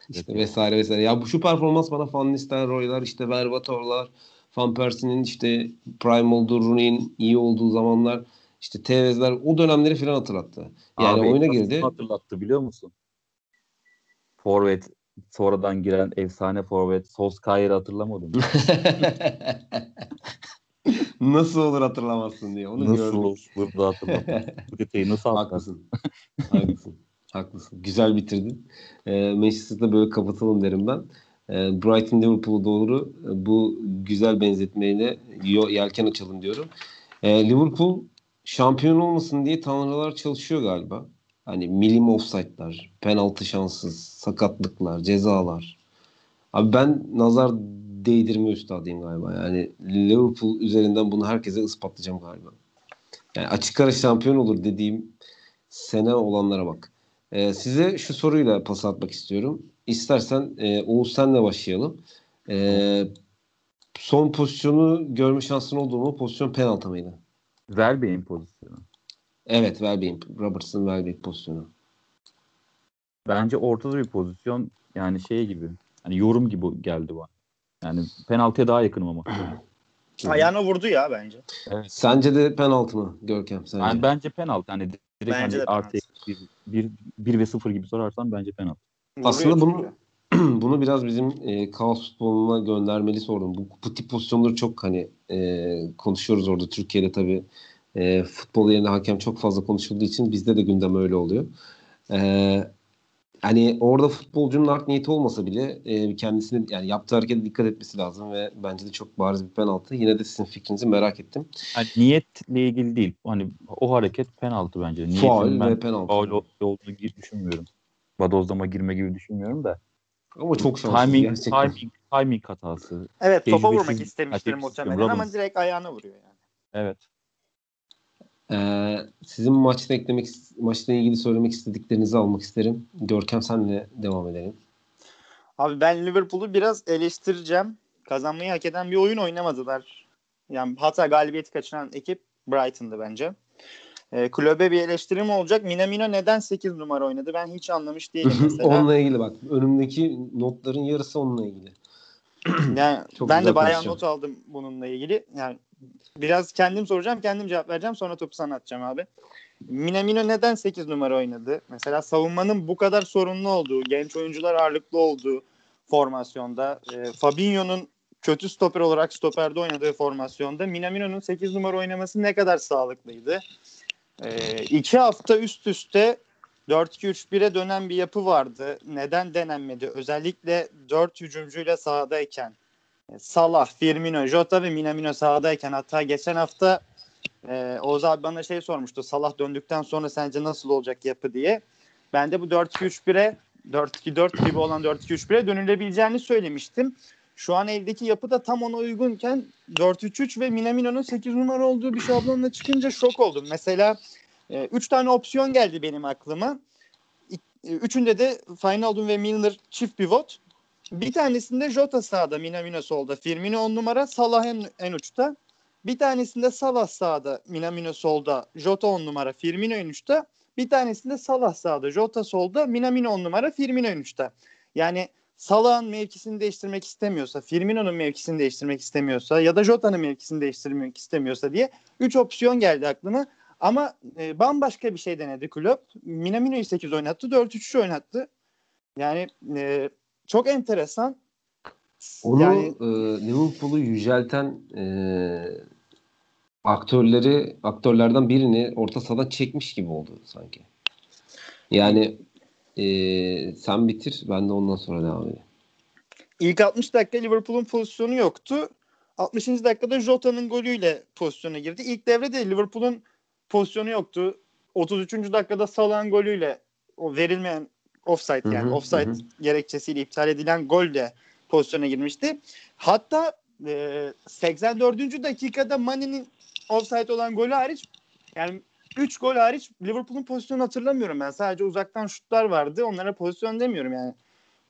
İşte vesaire vesaire. Ya bu şu performans bana Van Nistelrooy'lar, işte Verbator'lar, Van Persie'nin işte prime olduğu, Rooney'in iyi olduğu zamanlar, işte Tevez'ler o dönemleri falan hatırlattı. Yani Abi, oyuna girdi. Hatırlattı biliyor musun? Forvet sonradan giren efsane forvet Solskjaer'i hatırlamadım. Nasıl olur hatırlamazsın diye. Onu nasıl gördüm. olur da detayı nasıl hatırlarsın? Haklısın. Haklısın. Haklısın. Güzel bitirdin. Ee, Manchester'da böyle kapatalım derim ben. Ee, Brighton Liverpool'a doğru e, bu güzel benzetmeyle yelken açalım diyorum. Ee, Liverpool şampiyon olmasın diye tanrılar çalışıyor galiba. Hani milim offside'lar, penaltı şanssız, sakatlıklar, cezalar. Abi ben nazar değdirme üstadıyım galiba. Yani Liverpool üzerinden bunu herkese ispatlayacağım galiba. Yani açık ara şampiyon olur dediğim sene olanlara bak. Ee, size şu soruyla pas atmak istiyorum. İstersen e, Oğuz senle başlayalım. Ee, son pozisyonu görme şansın oldu mu? Pozisyon penaltı mıydı? Welbeck'in pozisyonu. Evet, Welbeck. Robertson Welbeck pozisyonu. Bence ortada bir pozisyon. Yani şey gibi. Hani yorum gibi geldi bana. Yani penaltıya daha yakınım ama. Ayağına vurdu ya bence. Sence de penaltı mı Görkem? Sence? Yani bence penaltı. Hani direkt Bence hani artı bir, bir, bir ve sıfır gibi sorarsan bence penaltı. Aslında bunu bunu biraz bizim e, kaos futboluna göndermeli sordum. Bu, bu tip pozisyonları çok hani e, konuşuyoruz orada. Türkiye'de tabii e, futbol yerine hakem çok fazla konuşulduğu için bizde de gündem öyle oluyor. E, hani orada futbolcunun art niyeti olmasa bile e, kendisine yani yaptığı harekete dikkat etmesi lazım ve bence de çok bariz bir penaltı. Yine de sizin fikrinizi merak ettim. Hani niyetle ilgili değil. Hani o hareket penaltı bence. Niyetin Faul ben ve penaltı. faul ol- olduğunu düşünmüyorum. Badozlama girme gibi düşünmüyorum da. Ama çok şanssız Timing, gerçekten. timing, timing hatası. Evet topa vurmak istemiştir muhtemelen ama direkt ayağına vuruyor yani. Evet. Ee, sizin maçta eklemek maçla ilgili söylemek istediklerinizi almak isterim. Görkem senle devam edelim. Abi ben Liverpool'u biraz eleştireceğim. Kazanmayı hak eden bir oyun oynamadılar. Yani hatta galibiyeti kaçıran ekip Brighton'dı bence. E, kulübe bir eleştirim olacak. Minamino neden 8 numara oynadı? Ben hiç anlamış değilim mesela. onunla ilgili bak. Önümdeki notların yarısı onunla ilgili. yani Çok ben de bayağı not aldım bununla ilgili. Yani biraz kendim soracağım, kendim cevap vereceğim. Sonra topu sana atacağım abi. Minamino neden 8 numara oynadı? Mesela savunmanın bu kadar sorunlu olduğu, genç oyuncular ağırlıklı olduğu formasyonda, e, Fabinho'nun kötü stoper olarak stoperde oynadığı formasyonda Minamino'nun 8 numara oynaması ne kadar sağlıklıydı? E, iki hafta üst üste 4-2-3-1'e dönen bir yapı vardı. Neden denenmedi? Özellikle 4 hücumcuyla sahadayken Salah, Firmino, Jota ve Minamino sahadayken hatta geçen hafta e, Oğuz abi bana şey sormuştu. Salah döndükten sonra sence nasıl olacak yapı diye. Ben de bu 4-2-3-1'e 4-2-4 gibi olan 4-2-3-1'e dönülebileceğini söylemiştim. Şu an eldeki yapı da tam ona uygunken 4-3-3 ve Minamino'nun 8 numara olduğu bir şablonla çıkınca şok oldum. Mesela 3 tane opsiyon geldi benim aklıma. E, Üçünde de Wijnaldum ve Milner çift pivot. Bir tanesinde Jota sağda, Minamino solda, Firmino on numara, Salah en, en uçta. Bir tanesinde Salah sağda, Minamino solda, Jota on numara, Firmino en uçta. Bir tanesinde Salah sağda, Jota solda, Minamino on numara, Firmino en uçta. Yani Salah'ın mevkisini değiştirmek istemiyorsa, Firmino'nun mevkisini değiştirmek istemiyorsa ya da Jota'nın mevkisini değiştirmek istemiyorsa diye 3 opsiyon geldi aklıma. Ama e, bambaşka bir şey denedi kulüp. Minamino'yu 8 oynattı, 4-3-3 oynattı. Yani e, çok enteresan. Onu yani e, Liverpool'u yücelten e, aktörleri aktörlerden birini orta sahadan çekmiş gibi oldu sanki. Yani e, sen bitir ben de ondan sonra devam edeyim. ilk 60 dakika Liverpool'un pozisyonu yoktu. 60. dakikada Jota'nın golüyle pozisyona girdi. İlk devrede Liverpool'un pozisyonu yoktu. 33. dakikada Salah'ın golüyle o verilmeyen offside yani Hı hı, offside hı. gerekçesiyle iptal edilen gol de pozisyona girmişti. Hatta e, 84. dakikada Mane'nin offside olan golü hariç yani 3 gol hariç Liverpool'un pozisyonu hatırlamıyorum ben. Sadece uzaktan şutlar vardı. Onlara pozisyon demiyorum yani.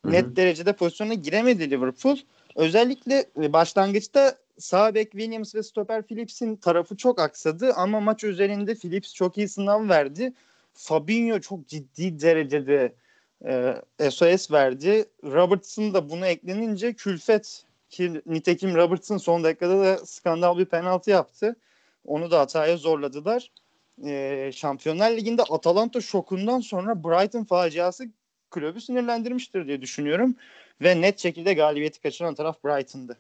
Hı hı. Net derecede pozisyona giremedi Liverpool. Özellikle e, başlangıçta sağ bek Williams ve stoper Phillips'in tarafı çok aksadı ama maç üzerinde Phillips çok iyi sınav verdi. Fabinho çok ciddi derecede e, SOS verdi. Robertson da bunu eklenince külfet ki nitekim Robertson son dakikada da skandal bir penaltı yaptı. Onu da hataya zorladılar. E, Şampiyonlar Ligi'nde Atalanta şokundan sonra Brighton faciası kulübü sinirlendirmiştir diye düşünüyorum. Ve net şekilde galibiyeti kaçıran taraf Brighton'dı.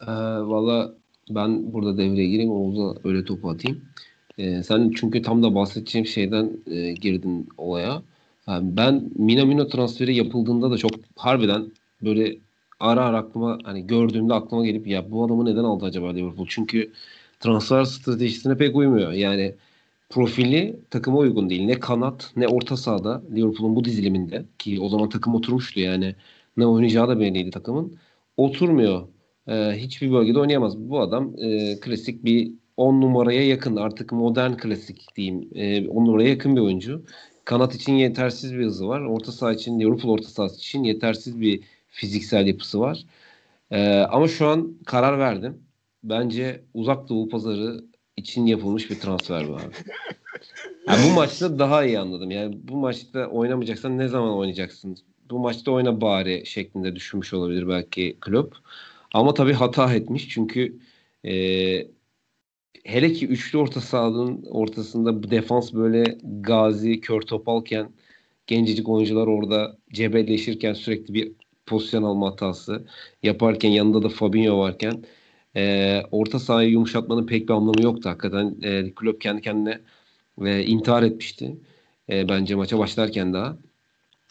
Ee, Valla ben burada devreye gireyim Oğuz'a öyle topu atayım. Ee, sen çünkü tam da bahsedeceğim şeyden e, girdin olaya. Yani ben Minamino transferi yapıldığında da çok harbiden böyle ara ara aklıma hani gördüğümde aklıma gelip ya bu adamı neden aldı acaba Liverpool? Çünkü transfer stratejisine pek uymuyor. Yani profili takıma uygun değil. Ne kanat ne orta sahada Liverpool'un bu diziliminde ki o zaman takım oturmuştu yani ne oynayacağı da belliydi takımın. Oturmuyor. Ee, hiçbir bölgede oynayamaz. Bu adam e, klasik bir 10 numaraya yakın artık modern klasik diyeyim. E, 10 numaraya yakın bir oyuncu. Kanat için yetersiz bir hızı var. Orta saha için Liverpool orta sahası için yetersiz bir fiziksel yapısı var. E, ama şu an karar verdim. Bence uzak doğu pazarı için yapılmış bir transfer bu abi. Yani bu maçta daha iyi anladım. Yani bu maçta oynamayacaksan ne zaman oynayacaksın? Bu maçta oyna bari şeklinde düşünmüş olabilir belki Klopp. Ama tabii hata etmiş çünkü e, hele ki üçlü orta sahanın ortasında bu defans böyle gazi, kör topalken gencecik oyuncular orada cebelleşirken sürekli bir pozisyon alma hatası yaparken yanında da Fabinho varken e, orta sahayı yumuşatmanın pek bir anlamı yoktu. Hakikaten e, Klopp kendi kendine ve intihar etmişti. E, bence maça başlarken daha.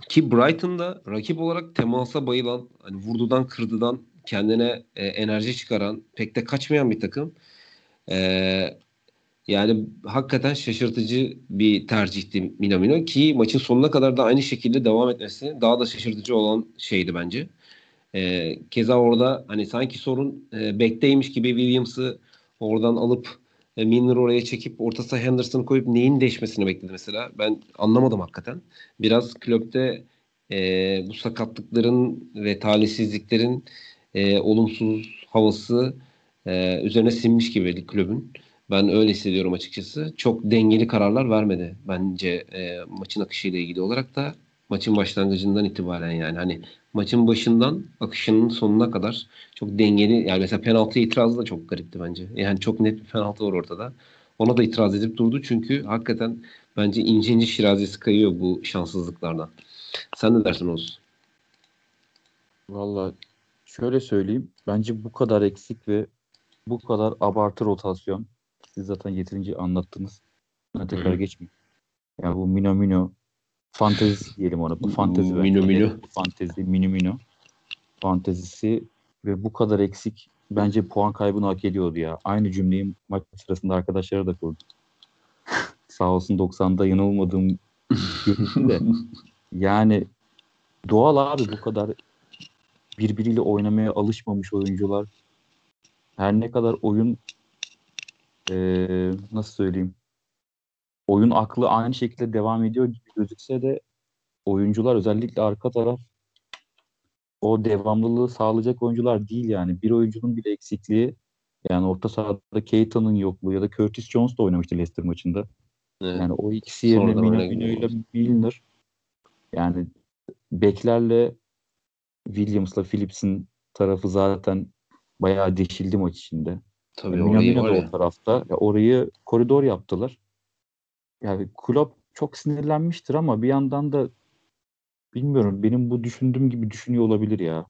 Ki Brighton'da rakip olarak temasa bayılan, hani vurdudan kırdıdan kendine e, enerji çıkaran, pek de kaçmayan bir takım. E, yani hakikaten şaşırtıcı bir tercihti Minamino ki maçın sonuna kadar da aynı şekilde devam etmesi daha da şaşırtıcı olan şeydi bence. E, keza orada hani sanki sorun e, bekteymiş gibi Williams'ı oradan alıp e, Milner oraya çekip orta saha Henderson'ı koyup neyin değişmesini bekledi mesela. Ben anlamadım hakikaten. Biraz Klopp'te e, bu sakatlıkların ve talihsizliklerin e, olumsuz havası e, üzerine sinmiş gibi kulübün. Ben öyle hissediyorum açıkçası. Çok dengeli kararlar vermedi bence e, maçın akışıyla ilgili olarak da maçın başlangıcından itibaren yani hani maçın başından akışının sonuna kadar çok dengeli yani mesela penaltı itirazı da çok garipti bence. Yani çok net bir penaltı var ortada. Ona da itiraz edip durdu çünkü hakikaten bence ince ince şirazesi kayıyor bu şanssızlıklardan. Sen ne dersin Oğuz? Valla şöyle söyleyeyim. Bence bu kadar eksik ve bu kadar abartı rotasyon siz zaten yeterince anlattınız. Ben tekrar Hı. geçmeyeyim. Yani bu Mino Mino fantezi diyelim ona. Bu fantezi. Mino. Mino. Fantezi, Mino Mino fantezisi ve bu kadar eksik bence puan kaybını hak ediyordu ya. Aynı cümleyi maç sırasında arkadaşlara da kurdum. Sağ olsun 90'da yanılmadığım de. Yani doğal abi bu kadar birbiriyle oynamaya alışmamış oyuncular. Her ne kadar oyun eee, nasıl söyleyeyim oyun aklı aynı şekilde devam ediyor gibi gözükse de oyuncular özellikle arka taraf o devamlılığı sağlayacak oyuncular değil yani. Bir oyuncunun bile eksikliği yani orta sahada Keita'nın yokluğu ya da Curtis Jones da oynamıştı Leicester maçında. Evet. Yani o ikisi yerine Sonradan Mino öyle Mino ile. Milner yani beklerle Williams'la Phillips'in tarafı zaten bayağı deşildi maç içinde. Tabii Mino orayı Mino var da ya. o tarafta. Ya orayı koridor yaptılar. Yani Klopp çok sinirlenmiştir ama bir yandan da bilmiyorum benim bu düşündüğüm gibi düşünüyor olabilir ya.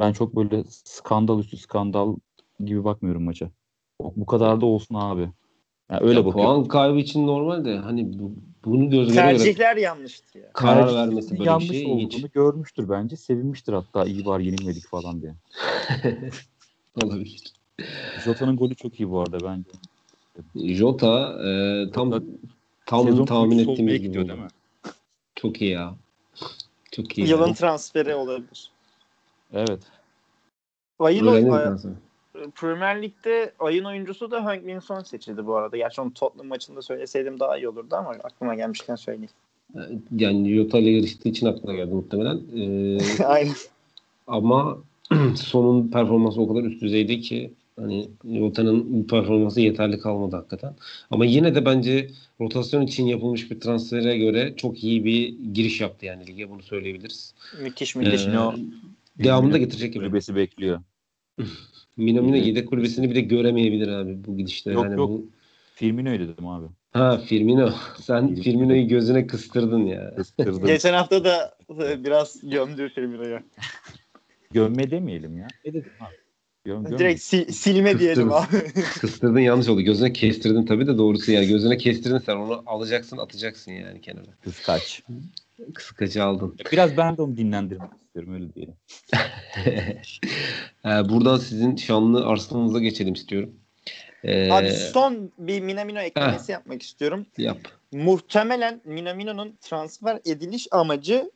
Ben çok böyle skandal üstü skandal gibi bakmıyorum maça. Bu kadar da olsun abi. Yani öyle Ya bakıyorum. puan kaybı için normal de hani bu, bunu göz göre göre Tercihler yanlıştı ya. karar Tercihlerin vermesi böyle bir yanlış şey olduğunu ilginç. görmüştür bence. Sevinmiştir hatta iyi var yenilmedik falan diye. Olabilir. Jota'nın golü çok iyi bu arada bence. Jota e, tam Jota tam Sezon tahmin ettiğimiz gibi gidiyor oldu. değil mi? Çok iyi ya. Çok iyi. Yılın ya. transferi olabilir. Evet. Ayın Öğreniriz oy- ben sana. Premier Lig'de ayın oyuncusu da Hank Minson seçildi bu arada. Gerçi onu Tottenham maçında söyleseydim daha iyi olurdu ama aklıma gelmişken söyleyeyim. Yani Jota ile yarıştığı için aklına geldi muhtemelen. Ee, Aynen. ama sonun performansı o kadar üst düzeydi ki hani Jota'nın performansı yeterli kalmadı hakikaten. Ama yine de bence rotasyon için yapılmış bir transfere göre çok iyi bir giriş yaptı yani lige bunu söyleyebiliriz. Müthiş müthiş. Ee, devamını da getirecek gibi. Kulübesi bekliyor. Minamino yedek kulübesini bile göremeyebilir abi bu gidişte. Yok, yani yok. Bu... Firmino'ydu dedim abi. Ha Firmino. Sen Firmino. Firmino'yu gözüne kıstırdın ya. Kıstırdım. Geçen hafta da biraz gömdü Firmino'yu. Gömme demeyelim ya. Ne dedim abi? Göm, göm. Direkt si- silme diyelim abi. Kıstırdın yanlış oldu. Gözüne kestirdin tabii de doğrusu yani. Gözüne kestirdin sen onu alacaksın atacaksın yani kenara. Kıskaç. Kıskacı aldın. Biraz ben de onu dinlendirmek istiyorum öyle diyelim. Ee, buradan sizin şanlı Arsenal'ınıza geçelim istiyorum. Ee, Abi son bir Minamino eklemesi yapmak istiyorum. Yap. Muhtemelen Minamino'nun transfer ediliş amacı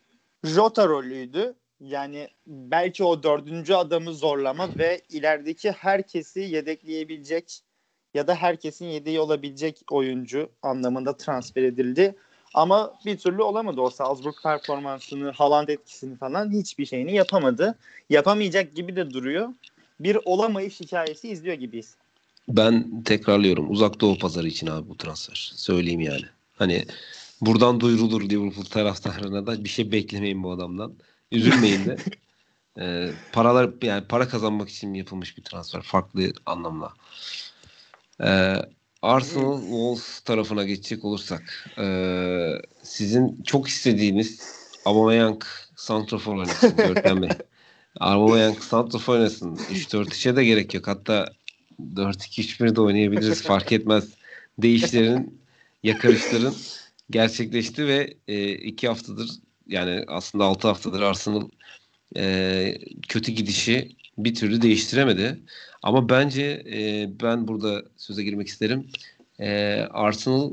Jota rolüydü. Yani belki o dördüncü adamı zorlama ve ilerideki herkesi yedekleyebilecek ya da herkesin yedeği olabilecek oyuncu anlamında transfer edildi. Ama bir türlü olamadı o Salzburg performansını, Haaland etkisini falan hiçbir şeyini yapamadı. Yapamayacak gibi de duruyor. Bir olamayış hikayesi izliyor gibiyiz. Ben tekrarlıyorum. Uzak Doğu pazarı için abi bu transfer. Söyleyeyim yani. Hani buradan duyurulur Liverpool taraftarına da bir şey beklemeyin bu adamdan. Üzülmeyin de. Ee, paralar yani para kazanmak için yapılmış bir transfer. Farklı anlamda. Ee, Arsenal Wolves tarafına geçecek olursak ee, sizin çok istediğiniz Aubameyang Santrafor oynasın Görkem Bey. Aubameyang Santrafor oynasın. 3-4-3'e de gerek yok. Hatta 4-2-3-1 de oynayabiliriz. Fark etmez. Değişlerin, yakarışların gerçekleşti ve e, iki haftadır yani aslında altı haftadır Arsenal e, kötü gidişi bir türlü değiştiremedi. Ama bence e, ben burada söze girmek isterim. E, Arsenal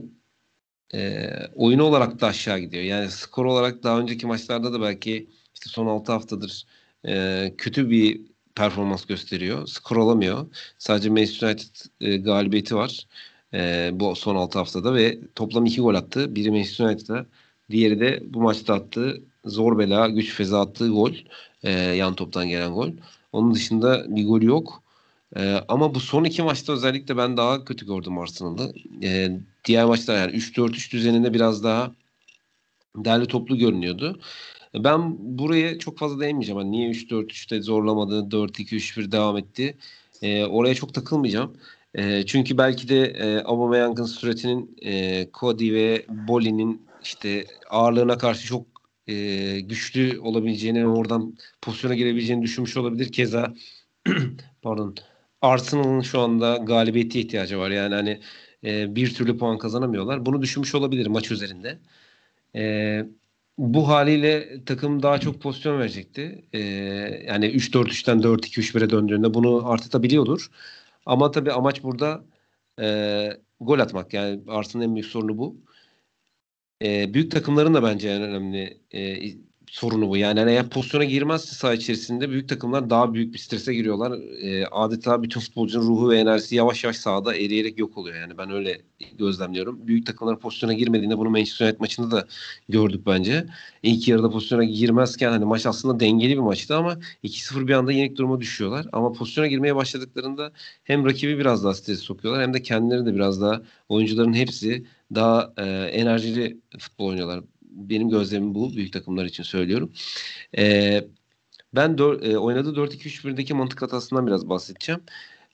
e, oyunu olarak da aşağı gidiyor. Yani skor olarak daha önceki maçlarda da belki işte son 6 haftadır e, kötü bir performans gösteriyor. Skor alamıyor. Sadece Manchester United e, galibiyeti var. E, bu son 6 haftada ve toplam 2 gol attı. Biri Manchester United'a, diğeri de bu maçta attığı zor bela güç feza attığı gol. E, yan toptan gelen gol. Onun dışında bir gol yok. E, ama bu son iki maçta özellikle ben daha kötü gördüm Arsenal'ı. E, diğer maçlar yani 3-4-3 düzeninde biraz daha derli toplu görünüyordu. Ben buraya çok fazla değinmeyeceğim. Hani niye 3-4-3'te zorlamadı, 4-2-3-1 devam etti. E, oraya çok takılmayacağım. E, çünkü belki de e, Aubameyang'ın süretinin e, Cody ve Boli'nin işte ağırlığına karşı çok e, güçlü olabileceğini, oradan pozisyona girebileceğini düşünmüş olabilir. Keza pardon Arsenal'ın şu anda galibiyete ihtiyacı var. Yani hani e, bir türlü puan kazanamıyorlar. Bunu düşünmüş olabilir maç üzerinde. E, bu haliyle takım daha çok pozisyon verecekti. E, yani 3-4-3'ten 4-2-3-1'e döndüğünde bunu Arteta biliyordur. Ama tabii amaç burada e, gol atmak. Yani Arsenal'ın en büyük sorunu bu. E, büyük takımların da bence en önemli e, sorunu bu. Yani hani eğer pozisyona girmezse saha içerisinde büyük takımlar daha büyük bir strese giriyorlar. E, adeta bütün futbolcunun ruhu ve enerjisi yavaş yavaş sahada eriyerek yok oluyor. Yani ben öyle gözlemliyorum. Büyük takımlar pozisyona girmediğinde bunu Manchester United maçında da gördük bence. İlk yarıda pozisyona girmezken hani maç aslında dengeli bir maçtı ama 2-0 bir anda yenik duruma düşüyorlar. Ama pozisyona girmeye başladıklarında hem rakibi biraz daha stres sokuyorlar hem de kendileri de biraz daha oyuncuların hepsi daha e, enerjili futbol oynuyorlar benim gözlemim bu. Büyük takımlar için söylüyorum. Ee, ben dör, e, oynadığı 4-2-3-1'deki mantık hatasından biraz bahsedeceğim.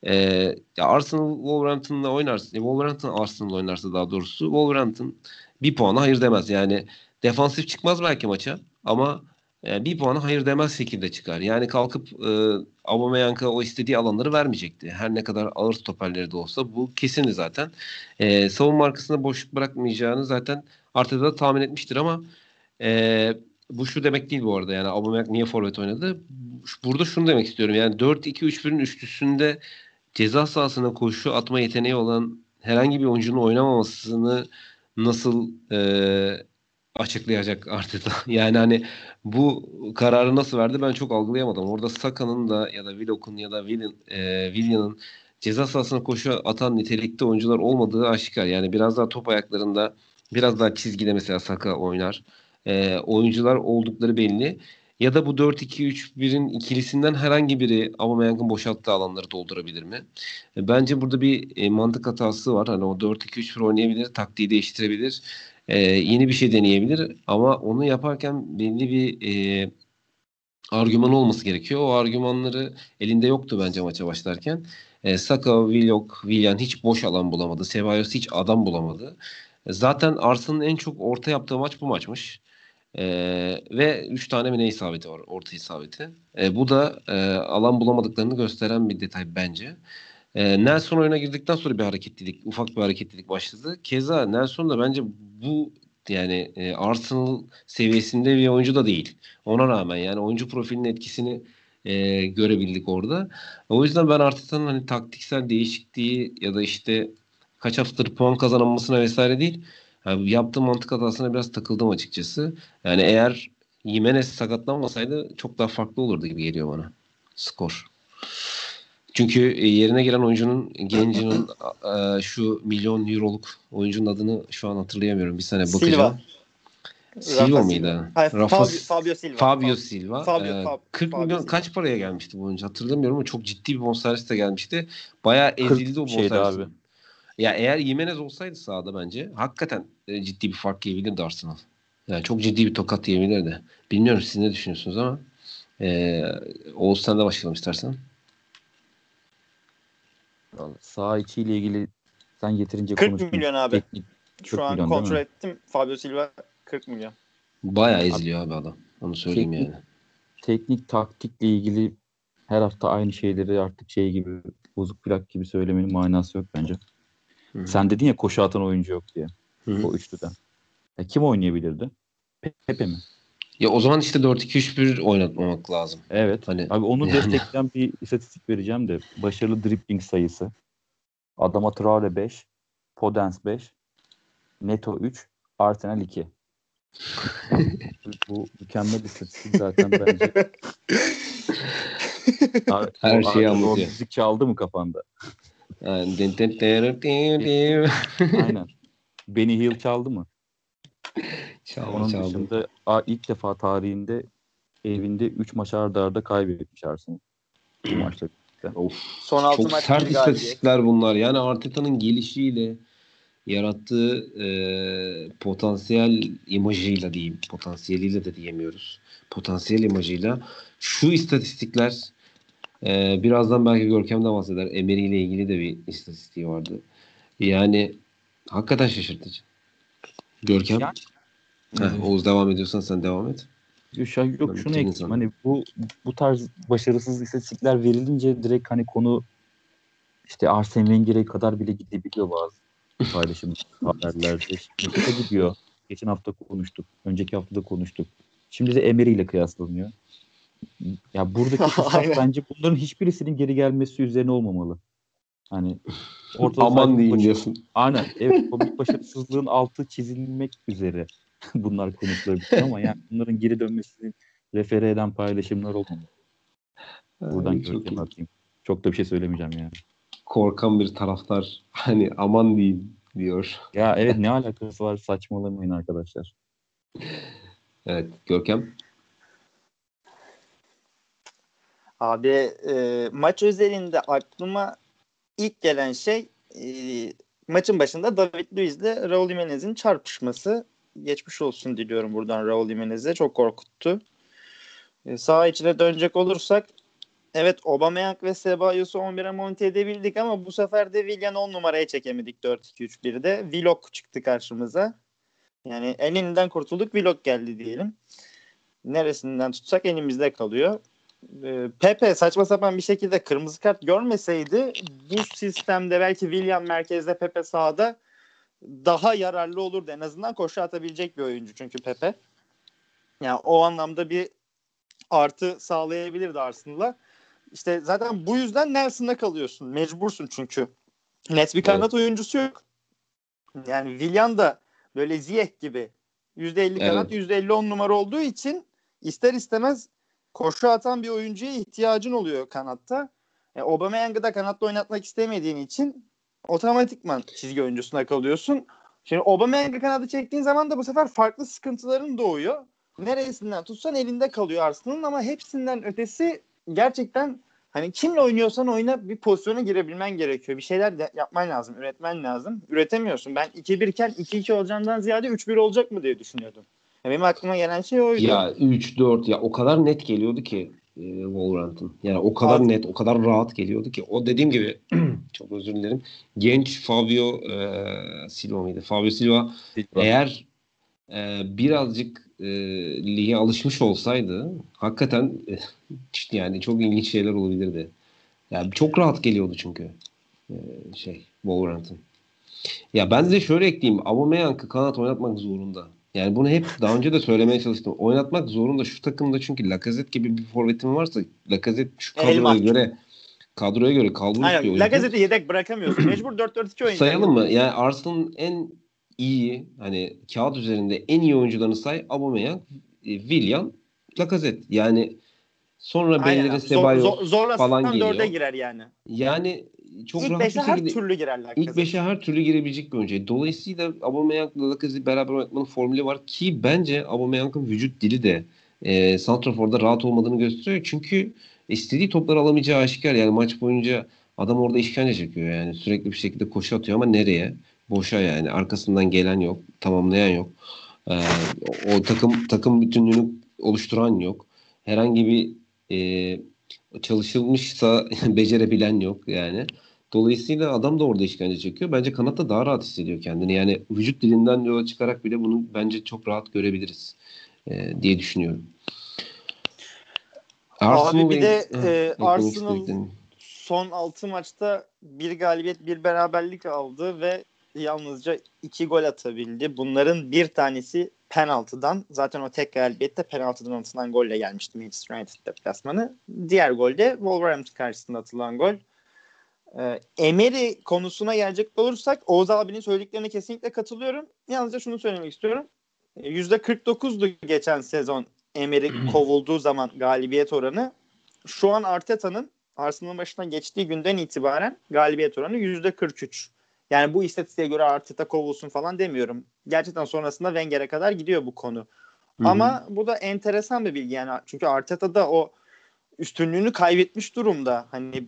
Ee, ya Arsenal Wolverhampton'la oynarsa, e, Wolverhampton Arsenal oynarsa daha doğrusu Wolverhampton bir puana hayır demez. Yani defansif çıkmaz belki maça ama e, bir puana hayır demez şekilde çıkar. Yani kalkıp e, Aubameyang'a o istediği alanları vermeyecekti. Her ne kadar ağır stoperleri de olsa bu kesindi zaten. E, savunma arkasında boşluk bırakmayacağını zaten Arteta da tahmin etmiştir ama e, bu şu demek değil bu arada. Yani Aubameyang niye forvet oynadı? Burada şunu demek istiyorum. Yani 4-2-3-1'in üçlüsünde ceza sahasına koşu atma yeteneği olan herhangi bir oyuncunun oynamamasını nasıl e, açıklayacak Arteta. Yani hani bu kararı nasıl verdi ben çok algılayamadım. Orada Saka'nın da ya da Willock'un ya da Willian, e, Willian'ın ceza sahasına koşu atan nitelikte oyuncular olmadığı aşikar. Yani biraz daha top ayaklarında biraz daha çizgide mesela Saka oynar. E, oyuncular oldukları belli. Ya da bu 4-2-3-1'in ikilisinden herhangi biri Aubameyang'ın boşalttığı alanları doldurabilir mi? E, bence burada bir e, mantık hatası var. Hani o 4-2-3-1 oynayabilir, taktiği değiştirebilir. E, yeni bir şey deneyebilir ama onu yaparken belli bir e, argüman olması gerekiyor. O argümanları elinde yoktu bence maça başlarken. E, Saka, Willock, Willian hiç boş alan bulamadı. Ceballos hiç adam bulamadı. Zaten Arsenal'ın en çok orta yaptığı maç bu maçmış. E, ve 3 tane mi ne isabeti var orta isabeti. E, bu da e, alan bulamadıklarını gösteren bir detay bence. E, Nelson oyuna girdikten sonra bir hareketlilik, ufak bir hareketlilik başladı. Keza Nelson da bence bu yani e, Arsenal seviyesinde bir oyuncu da değil. Ona rağmen yani oyuncu profilinin etkisini e, görebildik orada. O yüzden ben Arteta'nın hani taktiksel değişikliği ya da işte kaç haftadır puan kazanılmasına vesaire değil. Yani yaptığı mantık hatasına biraz takıldım açıkçası. Yani eğer Jimenez sakatlanmasaydı çok daha farklı olurdu gibi geliyor bana skor. Çünkü e, yerine giren oyuncunun gencinin e, şu milyon euroluk oyuncunun adını şu an hatırlayamıyorum. Bir sene bakacağım. Silva. Silva mıydı? Hayır, Rafa, Fabio, Fabio Silva. Fabio Silva. Fabio, ee, Fabio, 40 Fabio milyon Silva. kaç paraya gelmişti bu oyuncu hatırlamıyorum ama çok ciddi bir bonservis de gelmişti. Bayağı ezildi o bonservis. abi. Ya eğer Jimenez olsaydı sahada bence hakikaten e, ciddi bir fark yiyebilirdi Arsenal. Yani çok ciddi bir tokat yiyebilirdi. Bilmiyorum siz ne düşünüyorsunuz ama e, Oğuz sen de başlayalım istersen. Sağ içiyle ilgili sen getirince 40 konuştun. milyon abi. Teknik, Şu an milyon, kontrol ettim. Fabio Silva 40 milyon. Bayağı eziliyor abi adam. Onu söyleyeyim teknik, yani. Teknik taktikle ilgili her hafta aynı şeyleri artık şey gibi bozuk plak gibi söylemenin manası yok bence. Hı-hı. Sen dedin ya koşu atan oyuncu yok diye. Hı-hı. O üçlüden. Ya kim oynayabilirdi? Pepe mi? Ya o zaman işte 4-2-3-1 oynatmamak lazım. Evet. Hani, abi onu yani. destekleyen bir istatistik vereceğim de. Başarılı dribbling sayısı. Adama Traore 5, Podence 5, Neto 3, Arsenal 2. bu mükemmel istatistik zaten bence. Her şeyi anlatıyor. Müzik çaldı mı kafanda? Aynen. Benny Hill çaldı mı? Çaldı, Onun çaldı. dışında ilk defa tarihinde evinde 3 maç arda arda kaybetmiş Arsenal. Maçta. Of. Son altı Çok sert istatistikler bunlar. Yani Arteta'nın gelişiyle yarattığı e, potansiyel imajıyla diyeyim. Potansiyeliyle de diyemiyoruz. Potansiyel imajıyla şu istatistikler e, birazdan belki Görkem de bahseder. Emery ile ilgili de bir istatistiği vardı. Yani hakikaten şaşırtıcı. Görkem. Yani, Heh, Oğuz devam ediyorsan sen devam et. Yok, yok şunu ekleyeyim. Hani bu bu tarz başarısız istatistikler verilince direkt hani konu işte Arsene Wenger'e kadar bile gidebiliyor bazı paylaşım haberlerde. Şimdi gidiyor. Geçen hafta konuştuk. Önceki hafta da konuştuk. Şimdi de Emery ile kıyaslanıyor. Ya buradaki kısas bence bunların hiçbirisinin geri gelmesi üzerine olmamalı. Hani Aman diyeyim diyorsun. Aynen. Evet. Komik başarısızlığın altı çizilmek üzere bunlar konuşulabilir ama yani bunların geri dönmesinin refere eden paylaşımlar olmamalı. Buradan görkem atayım. Çok da bir şey söylemeyeceğim yani. Korkan bir taraftar hani aman diyeyim diyor. Ya evet ne alakası var saçmalamayın arkadaşlar. Evet Görkem. Abi e, maç özelinde aklıma ilk gelen şey e, maçın başında David Luiz ile Raul Jimenez'in çarpışması. Geçmiş olsun diliyorum buradan Raul Jimenez'e. Çok korkuttu. E, sağ içine dönecek olursak evet Aubameyang ve Cebalos'u 11'e monte edebildik ama bu sefer de Willian 10 numaraya çekemedik 4-2-3-1'de. Vlog çıktı karşımıza. Yani elinden kurtulduk Vlog geldi diyelim. Neresinden tutsak elimizde kalıyor. Ee, Pepe saçma sapan bir şekilde kırmızı kart görmeseydi bu sistemde belki William merkezde Pepe sağda daha yararlı olurdu. En azından koşu atabilecek bir oyuncu çünkü Pepe. Yani o anlamda bir artı sağlayabilirdi Arsenal'a. İşte zaten bu yüzden Nelson'da kalıyorsun. Mecbursun çünkü. Net bir kanat evet. oyuncusu yok. Yani William da böyle Ziyech gibi %50 kanat, evet. %50 on numara olduğu için ister istemez koşu atan bir oyuncuya ihtiyacın oluyor kanatta. E, Aubameyang'ı da kanatta oynatmak istemediğin için otomatikman çizgi oyuncusuna kalıyorsun. Şimdi Aubameyang'ı kanadı çektiğin zaman da bu sefer farklı sıkıntıların doğuyor. Neresinden tutsan elinde kalıyor Arsenal'ın ama hepsinden ötesi gerçekten hani kimle oynuyorsan oyna bir pozisyona girebilmen gerekiyor. Bir şeyler de yapman lazım, üretmen lazım. Üretemiyorsun. Ben 2-1 iken 2-2 olacağından ziyade 3-1 olacak mı diye düşünüyordum. Benim aklıma gelen şey oydu. Ya 3-4 ya o kadar net geliyordu ki e, Wolverhampton. Yani o kadar evet. net, o kadar rahat geliyordu ki. O dediğim gibi çok özür dilerim. Genç Fabio e, Silva mıydı? Fabio Silva, Silva. eğer e, birazcık e, lige alışmış olsaydı hakikaten e, yani çok ilginç şeyler olabilirdi. Yani çok rahat geliyordu çünkü e, şey Wolverhampton. Ya ben de şöyle ekleyeyim. Aubameyang'ı kanat oynatmak zorunda. Yani bunu hep daha önce de söylemeye çalıştım. Oynatmak zorunda şu takımda çünkü Lacazette gibi bir forvetin varsa Lacazette şu kadroya Elmak. göre kadroya göre Aynen, bir oyuncu. Lacazette'i yedek bırakamıyorsun. Mecbur 4-4-2 oynayacak. Sayalım mı? Yani Arsenal'ın en iyi hani kağıt üzerinde en iyi oyuncularını say Aubameyang, e, William, Lacazette. Yani sonra Bellerin Sebayo zor, zor, falan geliyor. 4'e girer yani. Yani çok ilk rahat beşe her türlü girer Lacazette. İlk beşe her türlü girebilecek bir oyuncu. Dolayısıyla Aubameyang'la Lacazette'i beraber oynatmanın formülü var ki bence Aubameyang'ın vücut dili de e, Santrafor'da rahat olmadığını gösteriyor. Çünkü istediği topları alamayacağı aşikar. Yani maç boyunca adam orada işkence çekiyor yani. Sürekli bir şekilde koşu atıyor ama nereye? Boşa yani. Arkasından gelen yok. Tamamlayan yok. Ee, o takım takım bütünlüğünü oluşturan yok. Herhangi bir e, çalışılmışsa becerebilen yok yani. Dolayısıyla adam da orada işkence çekiyor. Bence kanatta daha rahat hissediyor kendini. Yani vücut dilinden yola çıkarak bile bunu bence çok rahat görebiliriz e, diye düşünüyorum. Arsenal Abi bir de e, Arsenal son 6 maçta bir galibiyet bir beraberlik aldı ve yalnızca iki gol atabildi. Bunların bir tanesi penaltıdan. Zaten o tek galibiyette penaltıdan atılan golle gelmişti Manchester United deplasmanı. Diğer gol de Wolverhampton karşısında atılan gol. Ee, Emery konusuna gelecek olursak Oğuz abinin söylediklerine kesinlikle katılıyorum. Yalnızca şunu söylemek istiyorum. %49'du ee, geçen sezon Emery kovulduğu zaman galibiyet oranı. Şu an Arteta'nın Arsenal'ın başına geçtiği günden itibaren galibiyet oranı %43. Yani bu istatistiğe göre Arteta kovulsun falan demiyorum. Gerçekten sonrasında Wenger'e kadar gidiyor bu konu. Hı-hı. Ama bu da enteresan bir bilgi yani. Çünkü Arteta da o üstünlüğünü kaybetmiş durumda. Hani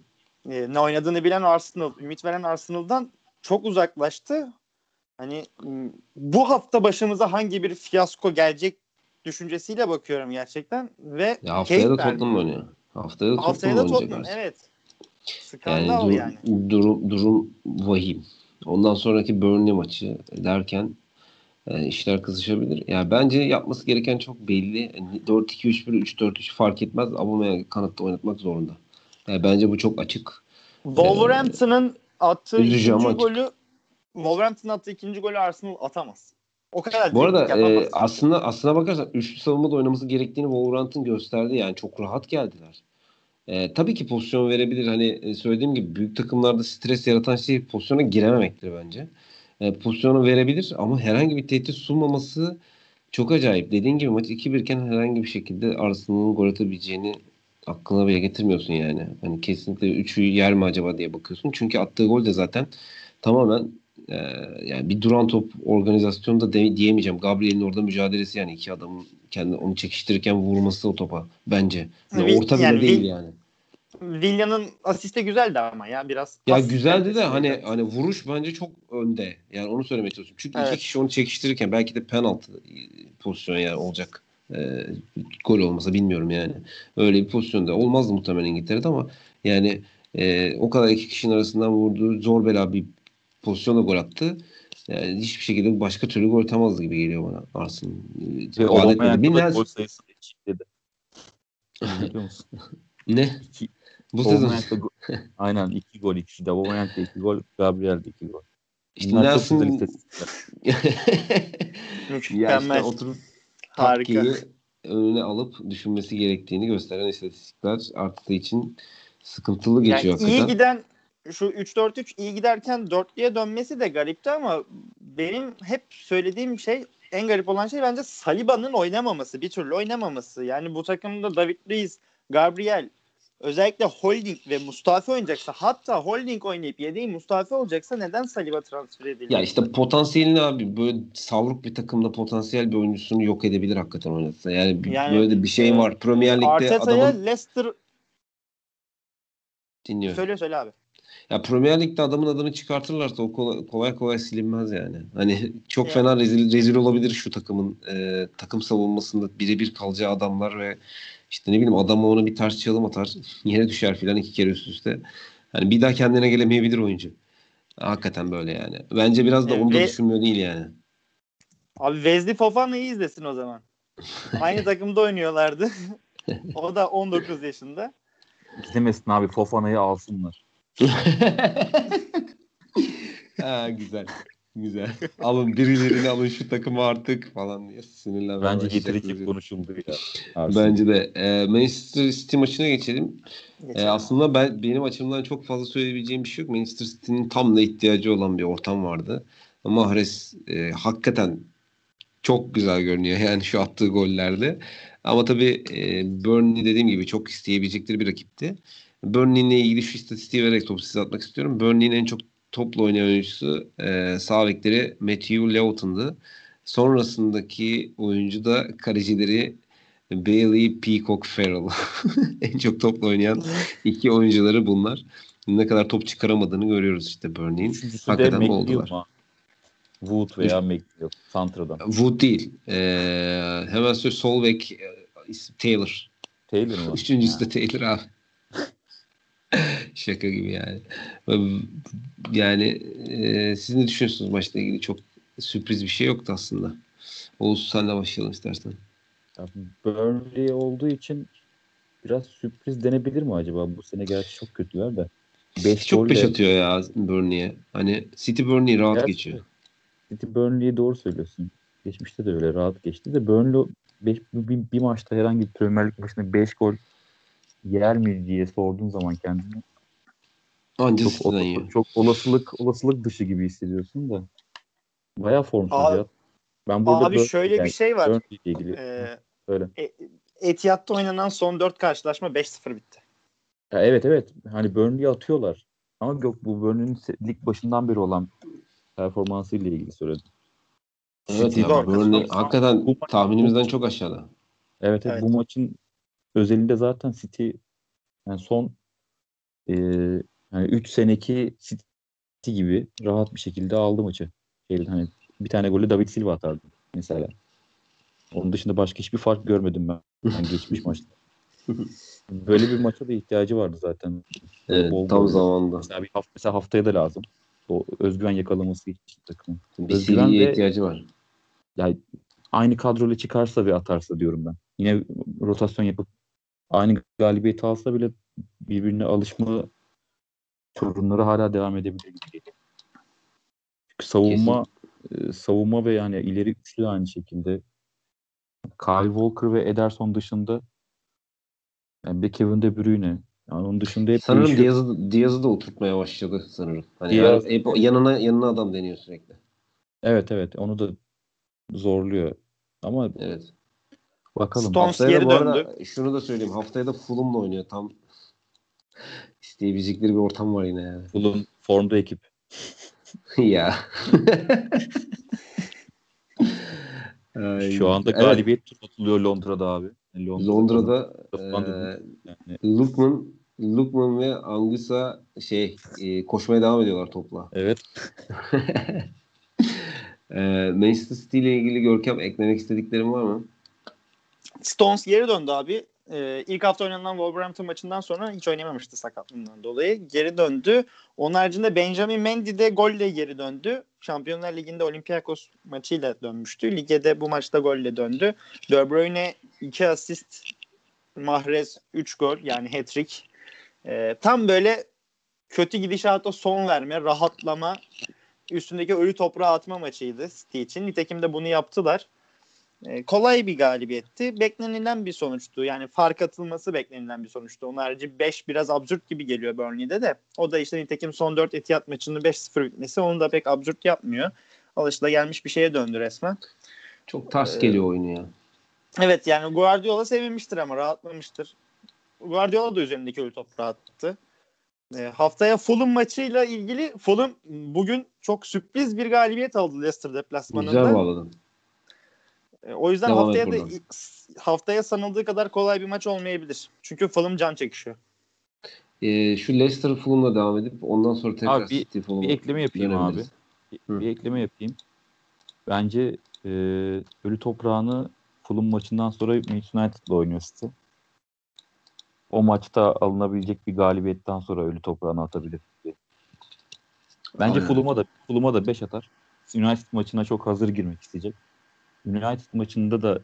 e, ne oynadığını bilen Arsenal, ümit veren Arsenal'dan çok uzaklaştı. Hani bu hafta başımıza hangi bir fiyasko gelecek düşüncesiyle bakıyorum gerçekten ve ya haftaya da Tottenham oynuyor. Haftaya da Tottenham haftaya da Tottenham evet. Skandal yani. Dur, yani. Durum, durum vahim. Ondan sonraki Burnley maçı derken e, işler kızışabilir. Yani bence yapması gereken çok belli. Yani 4-2-3-1, 3-4-3 fark etmez. Aubameyang kanatta oynatmak zorunda. Yani bence bu çok açık. Wolverhampton'ın ee, attığı ikinci açık. golü Wolverhampton'ın attığı ikinci golü Arsenal atamaz. O kadar Bu arada e, aslında aslına bakarsan üçlü savunmada oynaması gerektiğini Wolverhampton gösterdi. Yani çok rahat geldiler. E, tabii ki pozisyon verebilir. Hani e, söylediğim gibi büyük takımlarda stres yaratan şey pozisyona girememektir bence. E, pozisyonu verebilir ama herhangi bir tehdit sunmaması çok acayip. Dediğin gibi maç 2-1 iken herhangi bir şekilde Arsenal'ın gol atabileceğini aklına bile getirmiyorsun yani. Hani kesinlikle 3'ü yer mi acaba diye bakıyorsun. Çünkü attığı gol de zaten tamamen e, yani bir duran top organizasyonu da de, diyemeyeceğim. Gabriel'in orada mücadelesi yani iki adamın kendi onu çekiştirirken vurması o topa bence. Yani orta bile yani, değil yani. Villa'nın asiste güzeldi ama ya biraz. Ya güzeldi de hani hani vuruş bence çok önde. Yani onu söylemeye çalışıyorum. Çünkü evet. iki kişi onu çekiştirirken belki de penaltı pozisyon yani olacak. E, gol olmasa bilmiyorum yani. Öyle bir pozisyonda olmazdı muhtemelen İngiltere'de ama yani e, o kadar iki kişinin arasından vurduğu zor bela bir pozisyonda gol attı. Yani hiçbir şekilde başka türlü gol atamazdı gibi geliyor bana Arsenal. Ve olamayan gol sayısı dedi. Biliyor musun? ne? İki, bu sezon. aynen iki gol ikisi de. Aubameyang'da iki gol, Gabriel'de iki gol. İşte Bunlar Nelson... çok ya işte oturup Harika. önüne alıp düşünmesi gerektiğini gösteren istatistikler arttığı için sıkıntılı geçiyor yani hakikaten. İyi giden şu 3-4-3 iyi giderken 4'lüye dönmesi de garipti ama benim hep söylediğim şey en garip olan şey bence Saliba'nın oynamaması. Bir türlü oynamaması. Yani bu takımda David Luiz, Gabriel, özellikle Holding ve Mustafi oynayacaksa hatta Holding oynayıp yedeği Mustafi olacaksa neden Saliba transfer edildi? Ya işte potansiyelini abi böyle savruk bir takımda potansiyel bir oyuncusunu yok edebilir hakikaten oynatsa. Yani, Yani, böyle bir şey var. Premier Lig'de Arteta'ya adamın Leicester dinliyor. söyle söyle abi. Ya Premier Lig'de adamın adını çıkartırlarsa o kolay kolay, kolay silinmez yani. Hani çok Ya. fena rezil, rezil olabilir şu takımın e, takım savunmasında birebir kalacağı adamlar ve işte ne bileyim adam ona bir ters çalım atar yere düşer filan iki kere üst üste. Hani bir daha kendine gelemeyebilir oyuncu. Hakikaten böyle yani. Bence biraz da Evet, onu da ve- düşünmüyor değil yani. Abi Wesley Fofana'yı izlesin o zaman. Aynı takımda oynuyorlardı. o da 19 yaşında. Gidemesin abi Fofana'yı alsınlar. ha, güzel. Güzel. Alın birilerini alın şu takımı artık falan diye sinirlenmeye Bence yeteri ki konuşuldu ya. Arsenal. Bence de. E, Manchester City maçına geçelim. E, aslında ben benim açımdan çok fazla söyleyebileceğim bir şey yok. Manchester City'nin tam da ihtiyacı olan bir ortam vardı. Mahrez e, hakikaten çok güzel görünüyor yani şu attığı gollerde. Ama tabii e, Burnley dediğim gibi çok isteyebilecekleri bir rakipti. Burnley'le ilgili şu istatistiği vererek topu size atmak istiyorum. Burnley'in en çok topla oynayan oyuncusu e, sağ bekleri Matthew Lewton'du. Sonrasındaki oyuncu da kalecileri Bailey Peacock Farrell. en çok topla oynayan iki oyuncuları bunlar. Ne kadar top çıkaramadığını görüyoruz işte Burnley'in. Üçüncüsü de Hakikaten McNeil oldular. mu? Wood veya McNeil. Santra'dan. Wood değil. Ee, hemen söyle sol bek e, Taylor. Taylor mı? Üçüncüsü Ha. de Taylor abi. Şaka gibi yani. Yani e, siz ne düşünüyorsunuz maçla ilgili? Çok sürpriz bir şey yoktu aslında. Oğuz sen de başlayalım istersen. Ya Burnley olduğu için biraz sürpriz denebilir mi acaba? Bu sene gerçi çok kötüler de. 5 Çok peş atıyor ya Burnley'e. Hani City Burnley rahat Gerçi- geçiyor. City Burnley'i doğru söylüyorsun. Geçmişte de öyle rahat geçti de Burnley beş, bir, bir maçta herhangi bir Premier Lig maçında 5 gol yer mi diye sorduğun zaman kendine Anca çok, City'den ola- yiyor. çok olasılık olasılık dışı gibi hissediyorsun da. Bayağı formsuz Abi- ya. Ben burada Abi şöyle yani bir şey var. İle ilgili Ee, söyle. Etihad'da oynanan son 4 karşılaşma 5-0 bitti. Ya evet evet. Hani Burnley'i atıyorlar. Ama yok bu Burnley'nin se- lig başından beri olan performansıyla ilgili söyledim. Evet ya. Burnley hakikaten tahminimizden çok aşağıda. Evet, evet. Evet. bu maçın özelinde zaten City yani son e, yani 3 seneki City gibi rahat bir şekilde aldı maçı. Şeyden, hani bir tane golü David Silva atardı mesela. Onun dışında başka hiçbir fark görmedim ben yani geçmiş maçta. Böyle bir maça da ihtiyacı vardı zaten. Evet, Bol tam gol. zamanda. Mesela, bir hafta, mesela haftaya da lazım. O özgüven yakalaması için takımın. Bir Özgüven ve- ihtiyacı var. Yani aynı kadroyla çıkarsa ve atarsa diyorum ben. Yine rotasyon yapıp aynı galibiyeti alsa bile birbirine alışma sorunları hala devam edebilir gibi geliyor. Çünkü savunma e, savunma ve yani ileri üçlü de aynı şekilde Kyle Walker ve Ederson dışında yani bir Kevin De Bruyne yani onun dışında hep Sanırım değişiyor. Diaz'ı, Diaz'ı da oturtmaya başladı sanırım. Hani Diaz- hep yanına yanına adam deniyor sürekli. Evet evet onu da zorluyor. Ama Evet. Bakalım. Stones Haftaya geri bu arada döndü. şunu da söyleyeyim. Haftaya da Fulham'la oynuyor. Tam isteyebilecekleri bir ortam var yine yani. Fulham formda ekip. ya. Şu anda evet, galibiyet turu atılıyor Londra'da abi. Yani Londra'da Londra'da e, yani, Lukman Lukman ve Anguissa şey e, koşmaya devam ediyorlar topla. evet. E, Manchester City ile ilgili Görkem eklemek istediklerin var mı? Stones geri döndü abi. Ee, ilk hafta oynanan Wolverhampton maçından sonra hiç oynamamıştı sakatlığından dolayı. Geri döndü. Onun haricinde Benjamin Mendy de golle geri döndü. Şampiyonlar Ligi'nde Olympiakos maçıyla dönmüştü. Lige de bu maçta golle döndü. De Bruyne 2 asist, Mahrez 3 gol yani hat-trick. Ee, tam böyle kötü gidişata son verme, rahatlama, üstündeki ölü toprağa atma maçıydı City için. Nitekim de bunu yaptılar. E, kolay bir galibiyetti. Beklenilen bir sonuçtu. Yani fark atılması beklenilen bir sonuçtu. Onun harici 5 biraz absürt gibi geliyor Burnley'de de. O da işte nitekim son 4 Etihad maçının 5-0 bitmesi onu da pek absürt yapmıyor. Alışılagelmiş bir şeye döndü resmen. Çok ters geliyor oyunu ya. Evet yani Guardiola sevinmiştir ama rahatlamıştır. Guardiola da üzerindeki ölü toprağı attı. E, haftaya Fulham maçıyla ilgili Fulham bugün çok sürpriz bir galibiyet aldı Leicester deplasmanında. Güzel bağladın. E, o yüzden Devam haftaya da buradan. haftaya sanıldığı kadar kolay bir maç olmayabilir. Çünkü Fulham can çekişiyor. Ee, şu Leicester Fulham'la devam edip ondan sonra tekrar Abi bir- City Fulham'a Bir ekleme yapayım abi. Bir, Hı. bir ekleme yapayım. Bence e, ölü toprağını Fulham maçından sonra Manchester United'la oynuyor City. O maçta alınabilecek bir galibiyetten sonra ölü toprağını atabilir. Bence. Fulham'a da Fulham'a da 5 atar. United maçına çok hazır girmek isteyecek. United maçında da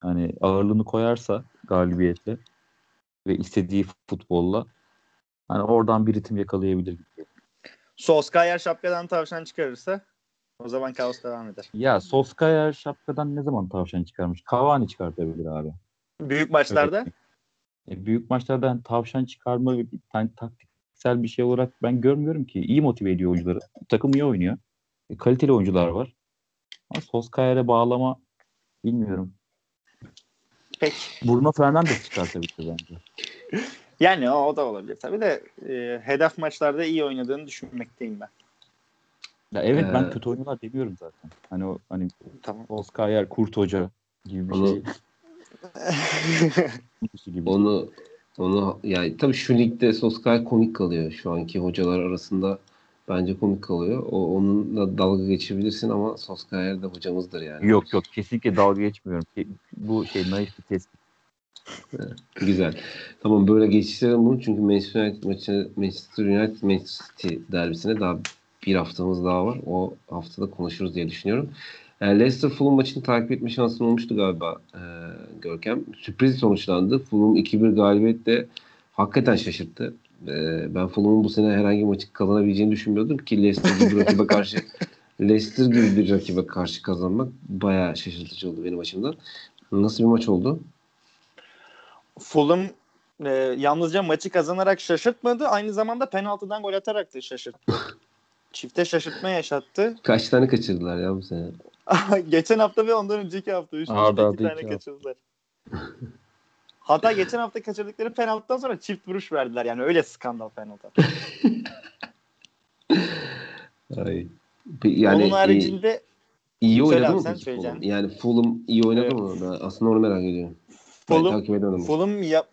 hani ağırlığını koyarsa galibiyetle ve istediği futbolla hani oradan bir ritim yakalayabilir. Solskjaer şapkadan tavşan çıkarırsa o zaman kaos devam eder. Ya Solskjaer şapkadan ne zaman tavşan çıkarmış? Cavani çıkartabilir abi. Büyük maçlarda E, büyük maçlardan tavşan çıkarma bir tane taktiksel bir şey olarak ben görmüyorum ki. İyi motive ediyor oyuncuları. Takım iyi oynuyor. E, kaliteli oyuncular var. Ama Solskjaer'e bağlama bilmiyorum. pek Bruno Fernandes çıkartabilir bence. yani o, o da olabilir tabii de e, hedef maçlarda iyi oynadığını düşünmekteyim ben. Ya evet ben Ee, kötü oyuncular demiyorum zaten. Hani o hani Tamam. Solskjaer, Kurt Hoca gibi bir Onu- şey. gibi. Onu onu yani tabii şu ligde Solskjaer komik kalıyor şu anki hocalar arasında bence komik kalıyor. O onunla dalga geçebilirsin ama Solskjaer de hocamızdır yani. Yok yok kesinlikle dalga geçmiyorum. Bu şey naif bir tespit. Güzel. Tamam böyle geçiştirelim bunu çünkü Manchester United maçı Manchester United Manchester City derbisine daha bir haftamız daha var. O haftada konuşuruz diye düşünüyorum. E, Leicester Fulham maçını takip etme şansın olmuştu galiba e, Görkem. Sürpriz sonuçlandı. Fulham 2-1 galibiyetle hakikaten şaşırttı. E, ben Fulham'ın bu sene herhangi maçı kazanabileceğini düşünmüyordum ki Leicester gibi bir rakibe karşı Leicester gibi bir rakibe karşı kazanmak bayağı şaşırtıcı oldu benim açımdan. Nasıl bir maç oldu? Fulham e, yalnızca maçı kazanarak şaşırtmadı. Aynı zamanda penaltıdan gol atarak da şaşırttı. Çifte şaşırtma yaşattı. Kaç tane kaçırdılar ya bu sene? geçen hafta ve ondan önceki hafta. Üst üste Arda iki arda tane iki kaçırdılar. Hatta geçen hafta kaçırdıkları penaltıdan sonra çift vuruş verdiler. Yani öyle skandal penaltı. Ay. Yani Onun e, haricinde iyi Söyle oynadı abi, mı sen söyleyeceksin. Fulham? Yani Fulham iyi oynadı Evet. mı? Ben aslında onu merak ediyorum. Ben Fulham, takip edemedim. Fulham yap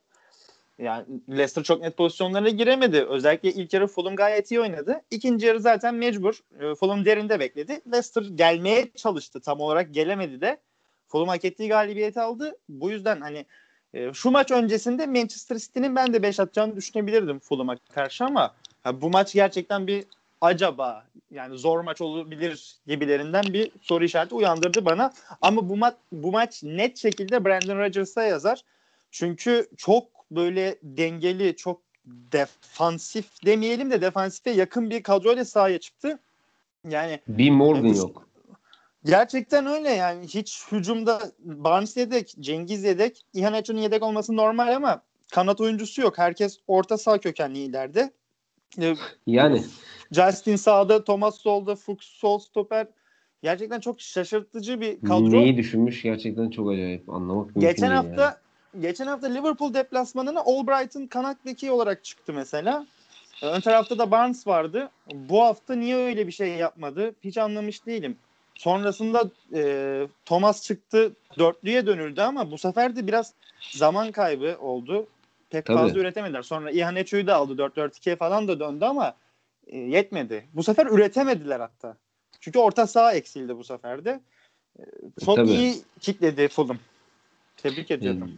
yani Leicester çok net pozisyonlara giremedi. Özellikle ilk yarı Fulham gayet iyi oynadı. İkinci yarı zaten mecbur. E, Fulham derinde bekledi. Leicester gelmeye çalıştı. Tam olarak gelemedi de. Fulham hak ettiği galibiyeti aldı. Bu yüzden hani e, şu maç öncesinde Manchester City'nin ben de 5 atacağını düşünebilirdim Fulham'a karşı ama ha, bu maç gerçekten bir acaba yani zor maç olabilir gibilerinden bir soru işareti uyandırdı bana. Ama bu maç bu maç net şekilde Brandon Rodgers'a yazar. Çünkü çok böyle dengeli, çok defansif demeyelim de defansife yakın bir kadroyla sahaya çıktı. Yani Bir Morgan yok. Gerçekten öyle yani hiç hücumda Barnes yedek, Cengiz yedek, İhaneço'nun yedek olması normal ama kanat oyuncusu yok. Herkes orta sağ kökenli ileride. Ee, Yani Justin sağda, Thomas solda, Fuchs sol stoper. Gerçekten çok şaşırtıcı bir kadro. neyi düşünmüş gerçekten çok acayip. Anlamak mümkün Geçen hafta yani. geçen hafta Liverpool deplasmanına Albright'ın kanat beki olarak çıktı mesela. Ön tarafta da Barnes vardı. Bu hafta niye öyle bir şey yapmadı? Hiç anlamış değilim. Sonrasında e, Thomas çıktı, dörtlüye dönüldü ama bu sefer de biraz zaman kaybı oldu. Pek Tabii. fazla üretemediler. Sonra İhaneço'yu da aldı. 4-4-2'ye falan da döndü ama e, yetmedi. Bu sefer üretemediler hatta. Çünkü orta saha eksildi bu sefer de. E, çok Tabii. iyi kitledi Fulham. Tebrik ediyorum.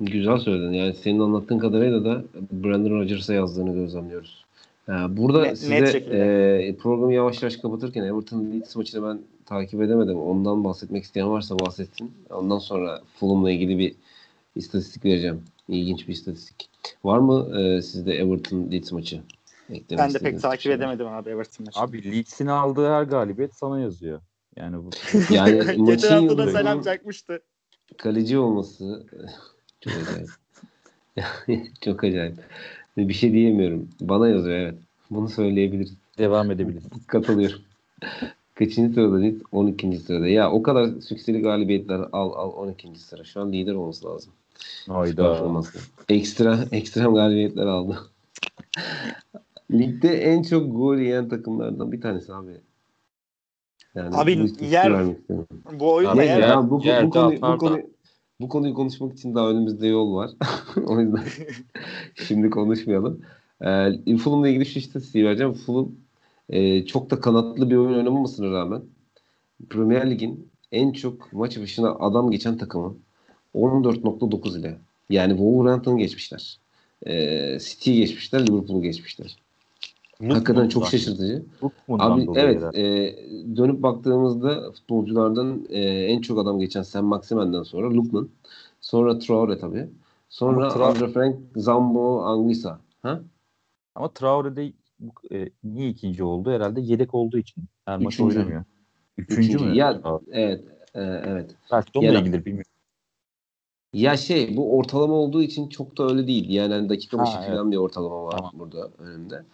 Güzel söyledin. Yani senin anlattığın kadarıyla da Brandon Rodgers'a yazdığını gözlemliyoruz. Ee, burada Net- net size e, programı yavaş yavaş kapatırken Everton Leeds maçını ben takip edemedim. Ondan bahsetmek isteyen varsa bahsetsin. Ondan sonra Fulham'la ilgili bir istatistik vereceğim. İlginç bir istatistik. Var mı e, sizde Everton Leeds maçı? Eklemek Ben de pek takip şey edemedim abi Everton maçını. Abi Leeds'in aldığı her galibiyet sana yazıyor. Yani bu Yani Geçen hafta da selam çakmıştı. kaleci olması çok acayip. çok acayip. Bir şey diyemiyorum. Bana yazıyor evet. Bunu söyleyebiliriz. devam edebiliriz. Katılıyorum. Kaçıncı sırada Leeds? 12. sırada. Ya o kadar sükseli galibiyetler al al 12. sıra. Şu an lider olması lazım. Hayda. Ekstra ekstrem galibiyetler aldı. Ligde en çok gol yiyen takımlardan bir tanesi abi. Yani Abi bu yer-. Bu oyunda Abi Neyse, eğer ya- bu, bu, yerde bu, konuyu, bu, atar da. konuyu, bu konuyu konuşmak için daha önümüzde yol var. o yüzden şimdi konuşmayalım. Ee, Fulham'la ilgili şu istatistiği vereceğim. Fulham e, çok da kanatlı bir oyun oynamamasına rağmen Premier Lig'in en çok maç başına adam geçen takımı 14.9 ile. Yani Wolverhampton'ı geçmişler. Ee, City'yi geçmişler, Liverpool'u geçmişler. Hakikaten çok şaşırtıcı. Abi evet e, dönüp baktığımızda futbolculardan e, en çok adam geçen Sam Maximen'den sonra Lukman. Sonra Traore tabii. Sonra Ama Tra- Andre Frank, Zambo, Anguissa. Ha? Ama Traore'de e, niye ikinci oldu? Herhalde yedek olduğu için. Her maç Üçüncü. oynamıyor. Üçüncü, Üçüncü. mü? Ya- Aa, Evet. e, evet. belki onunla ilgilidir bilmiyorum. Ya şey bu ortalama olduğu için çok da öyle değil. Yani hani dakika başı evet. falan bir ortalama var Tamam. burada önümde.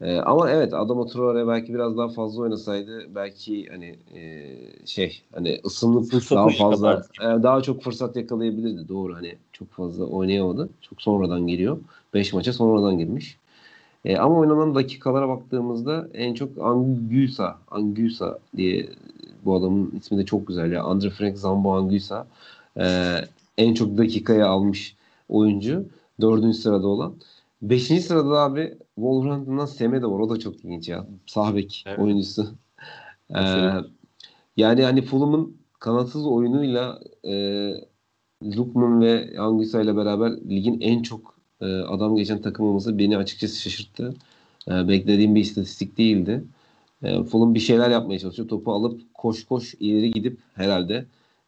Ee, ama evet Adama Traore belki biraz daha fazla oynasaydı belki hani e, şey hani ısınıp Fırsatı daha fazla e, daha çok fırsat yakalayabilirdi. Doğru hani çok fazla oynayamadı. Çok sonradan geliyor. 5 maça sonradan girmiş. E, ama oynanan dakikalara baktığımızda en çok Anguissa, Anguissa diye bu adamın ismi de çok güzel ya. Andre Frank Zambo Anguissa. E, en çok dakikaya almış oyuncu. Dördüncü sırada olan. Beşinci sırada da abi Wolverhampton'dan Semedo var. O da çok ilginç ya. Sağ bek Evet. oyuncusu. E, Başarılı. yani hani Fulham'ın kanatsız oyunuyla e, Lukman ve Anguissa ile beraber ligin en çok e, adam geçen takım olması beni açıkçası şaşırttı. E, beklediğim bir istatistik değildi. E, Fulham bir şeyler yapmaya çalışıyor. Topu alıp koş koş ileri gidip herhalde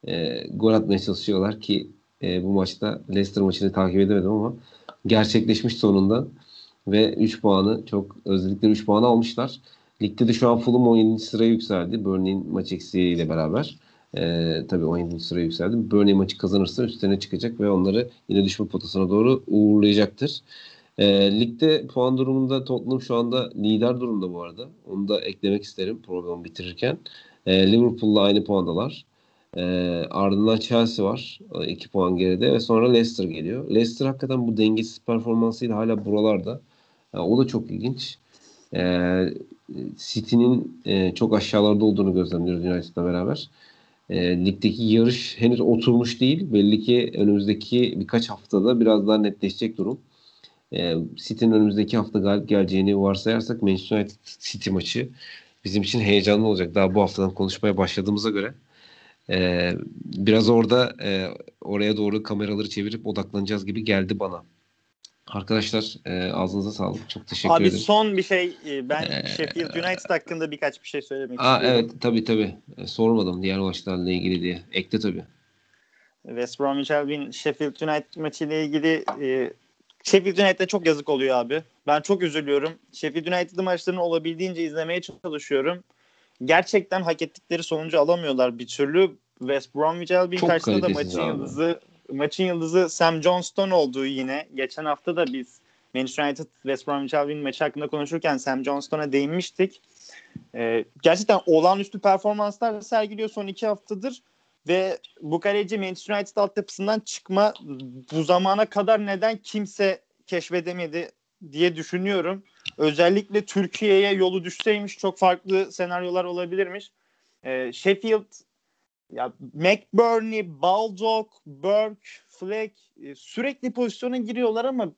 e, gol atmaya çalışıyorlar ki e, bu maçta Leicester maçını takip edemedim ama gerçekleşmiş sonunda ve 3 puanı çok özledikleri 3 puanı almışlar. Ligde de şu an Fulham 17. sıraya yükseldi. Burnley'in maç eksiğiyle beraber. Ee, tabii 17. sıraya yükseldi. Burnley maçı kazanırsa üstlerine çıkacak ve onları yine düşme potasına doğru uğurlayacaktır. Ee, ligde puan durumunda Tottenham şu anda lider durumda bu arada. Onu da eklemek isterim programı bitirirken. Ee, Liverpool'la aynı puandalar. Ee, ardından Chelsea var. 2 puan geride ve sonra Leicester geliyor. Leicester hakikaten bu dengesiz performansıyla hala buralarda. O da çok ilginç. Ee, City'nin e, çok aşağılarda olduğunu gözlemliyoruz United'la beraber. E, ligdeki yarış henüz oturmuş değil. Belli ki önümüzdeki birkaç haftada biraz daha netleşecek durum. E, City'nin önümüzdeki hafta galip geleceğini varsayarsak Manchester United City maçı bizim için heyecanlı olacak. Daha bu haftadan konuşmaya başladığımıza göre. E, biraz orada e, oraya doğru kameraları çevirip odaklanacağız gibi geldi bana. Arkadaşlar e, ağzınıza sağlık. Çok teşekkür Abi ederim. son bir şey e, ben Ee, Sheffield United hakkında birkaç bir şey söylemek Aa, istiyorum. evet tabii tabii. E, sormadım diğer maçlarla ilgili diye. Ekle tabii. West Bromwich Albion Sheffield United maçıyla ilgili e, Sheffield United'e çok yazık oluyor abi. Ben çok üzülüyorum. Sheffield United'ın maçlarını olabildiğince izlemeye çalışıyorum. Gerçekten hak ettikleri sonucu alamıyorlar bir türlü. West Bromwich Albion karşısında da maçın abi. yıldızı maçın yıldızı Sam Johnston olduğu yine. Geçen hafta da biz Manchester United West Bromwich Albion maçı hakkında konuşurken Sam Johnston'a değinmiştik. Ee, gerçekten olağanüstü performanslar sergiliyor son iki haftadır ve bu kaleci Manchester United altyapısından çıkma bu zamana kadar neden kimse keşfedemedi diye düşünüyorum. Özellikle Türkiye'ye yolu düşseymiş çok farklı senaryolar olabilirmiş. Ee, Sheffield ya McBurney, Baldock, Burke, Fleck e, sürekli pozisyona giriyorlar ama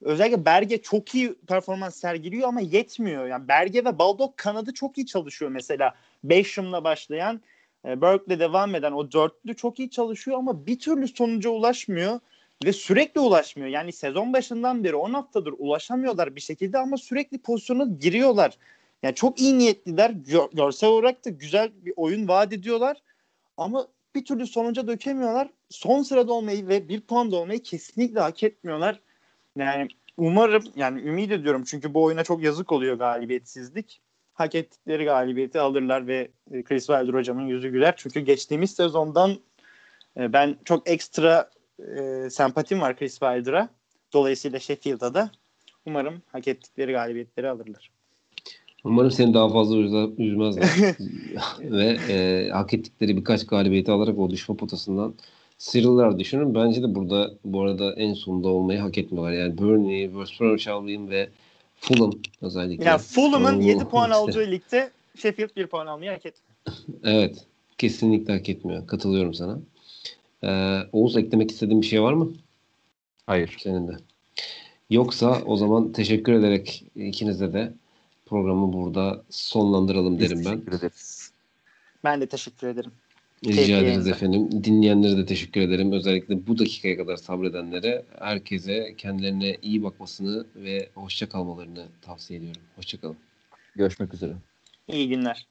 özellikle Berge çok iyi performans sergiliyor ama yetmiyor. Yani Berge ve Baldock kanadı çok iyi çalışıyor mesela. Besham'la başlayan e, Burke'le devam eden o dörtlü çok iyi çalışıyor ama bir türlü sonuca ulaşmıyor ve sürekli ulaşmıyor. Yani sezon başından beri 10 haftadır ulaşamıyorlar bir şekilde ama sürekli pozisyona giriyorlar. Yani çok iyi niyetliler. Gör, görsel olarak da güzel bir oyun vaat ediyorlar. Ama bir türlü sonuca dökemiyorlar. Son sırada olmayı ve bir puanda olmayı kesinlikle hak etmiyorlar. Yani umarım yani ümit ediyorum çünkü bu oyuna çok yazık oluyor galibiyetsizlik. Hak ettikleri galibiyeti alırlar ve e, Chris Wilder hocamın yüzü güler. Çünkü geçtiğimiz sezondan e, ben çok ekstra e, sempatim var Chris Wilder'a. Dolayısıyla Sheffield'a da umarım hak ettikleri galibiyetleri alırlar. Umarım seni daha fazla üzme- üzmezler. ve e, hak ettikleri birkaç galibiyeti alarak o düşme potasından sıyrılırlar düşünün. Bence de burada bu arada en sonunda olmayı hak etmiyorlar. Yani Burnley, West Bromwich Albion ve Fulham özellikle. Yani Fulham'ın Oo, 7 puan işte. aldığı ligde Sheffield 1 puan almayı hak etti. Evet. Kesinlikle hak etmiyor. Katılıyorum sana. Ee, Oğuz eklemek istediğin bir şey var mı Hayır. senin de? Yoksa o zaman teşekkür ederek ikinize de programı burada sonlandıralım Biz derim ben. teşekkür ederiz. Ben de teşekkür ederim. Rica ederiz efendim. Dinleyenlere de teşekkür ederim. Özellikle bu dakikaya kadar sabredenlere herkese kendilerine iyi bakmasını ve hoşça kalmalarını tavsiye ediyorum. Hoşça kalın. Görüşmek üzere. İyi günler.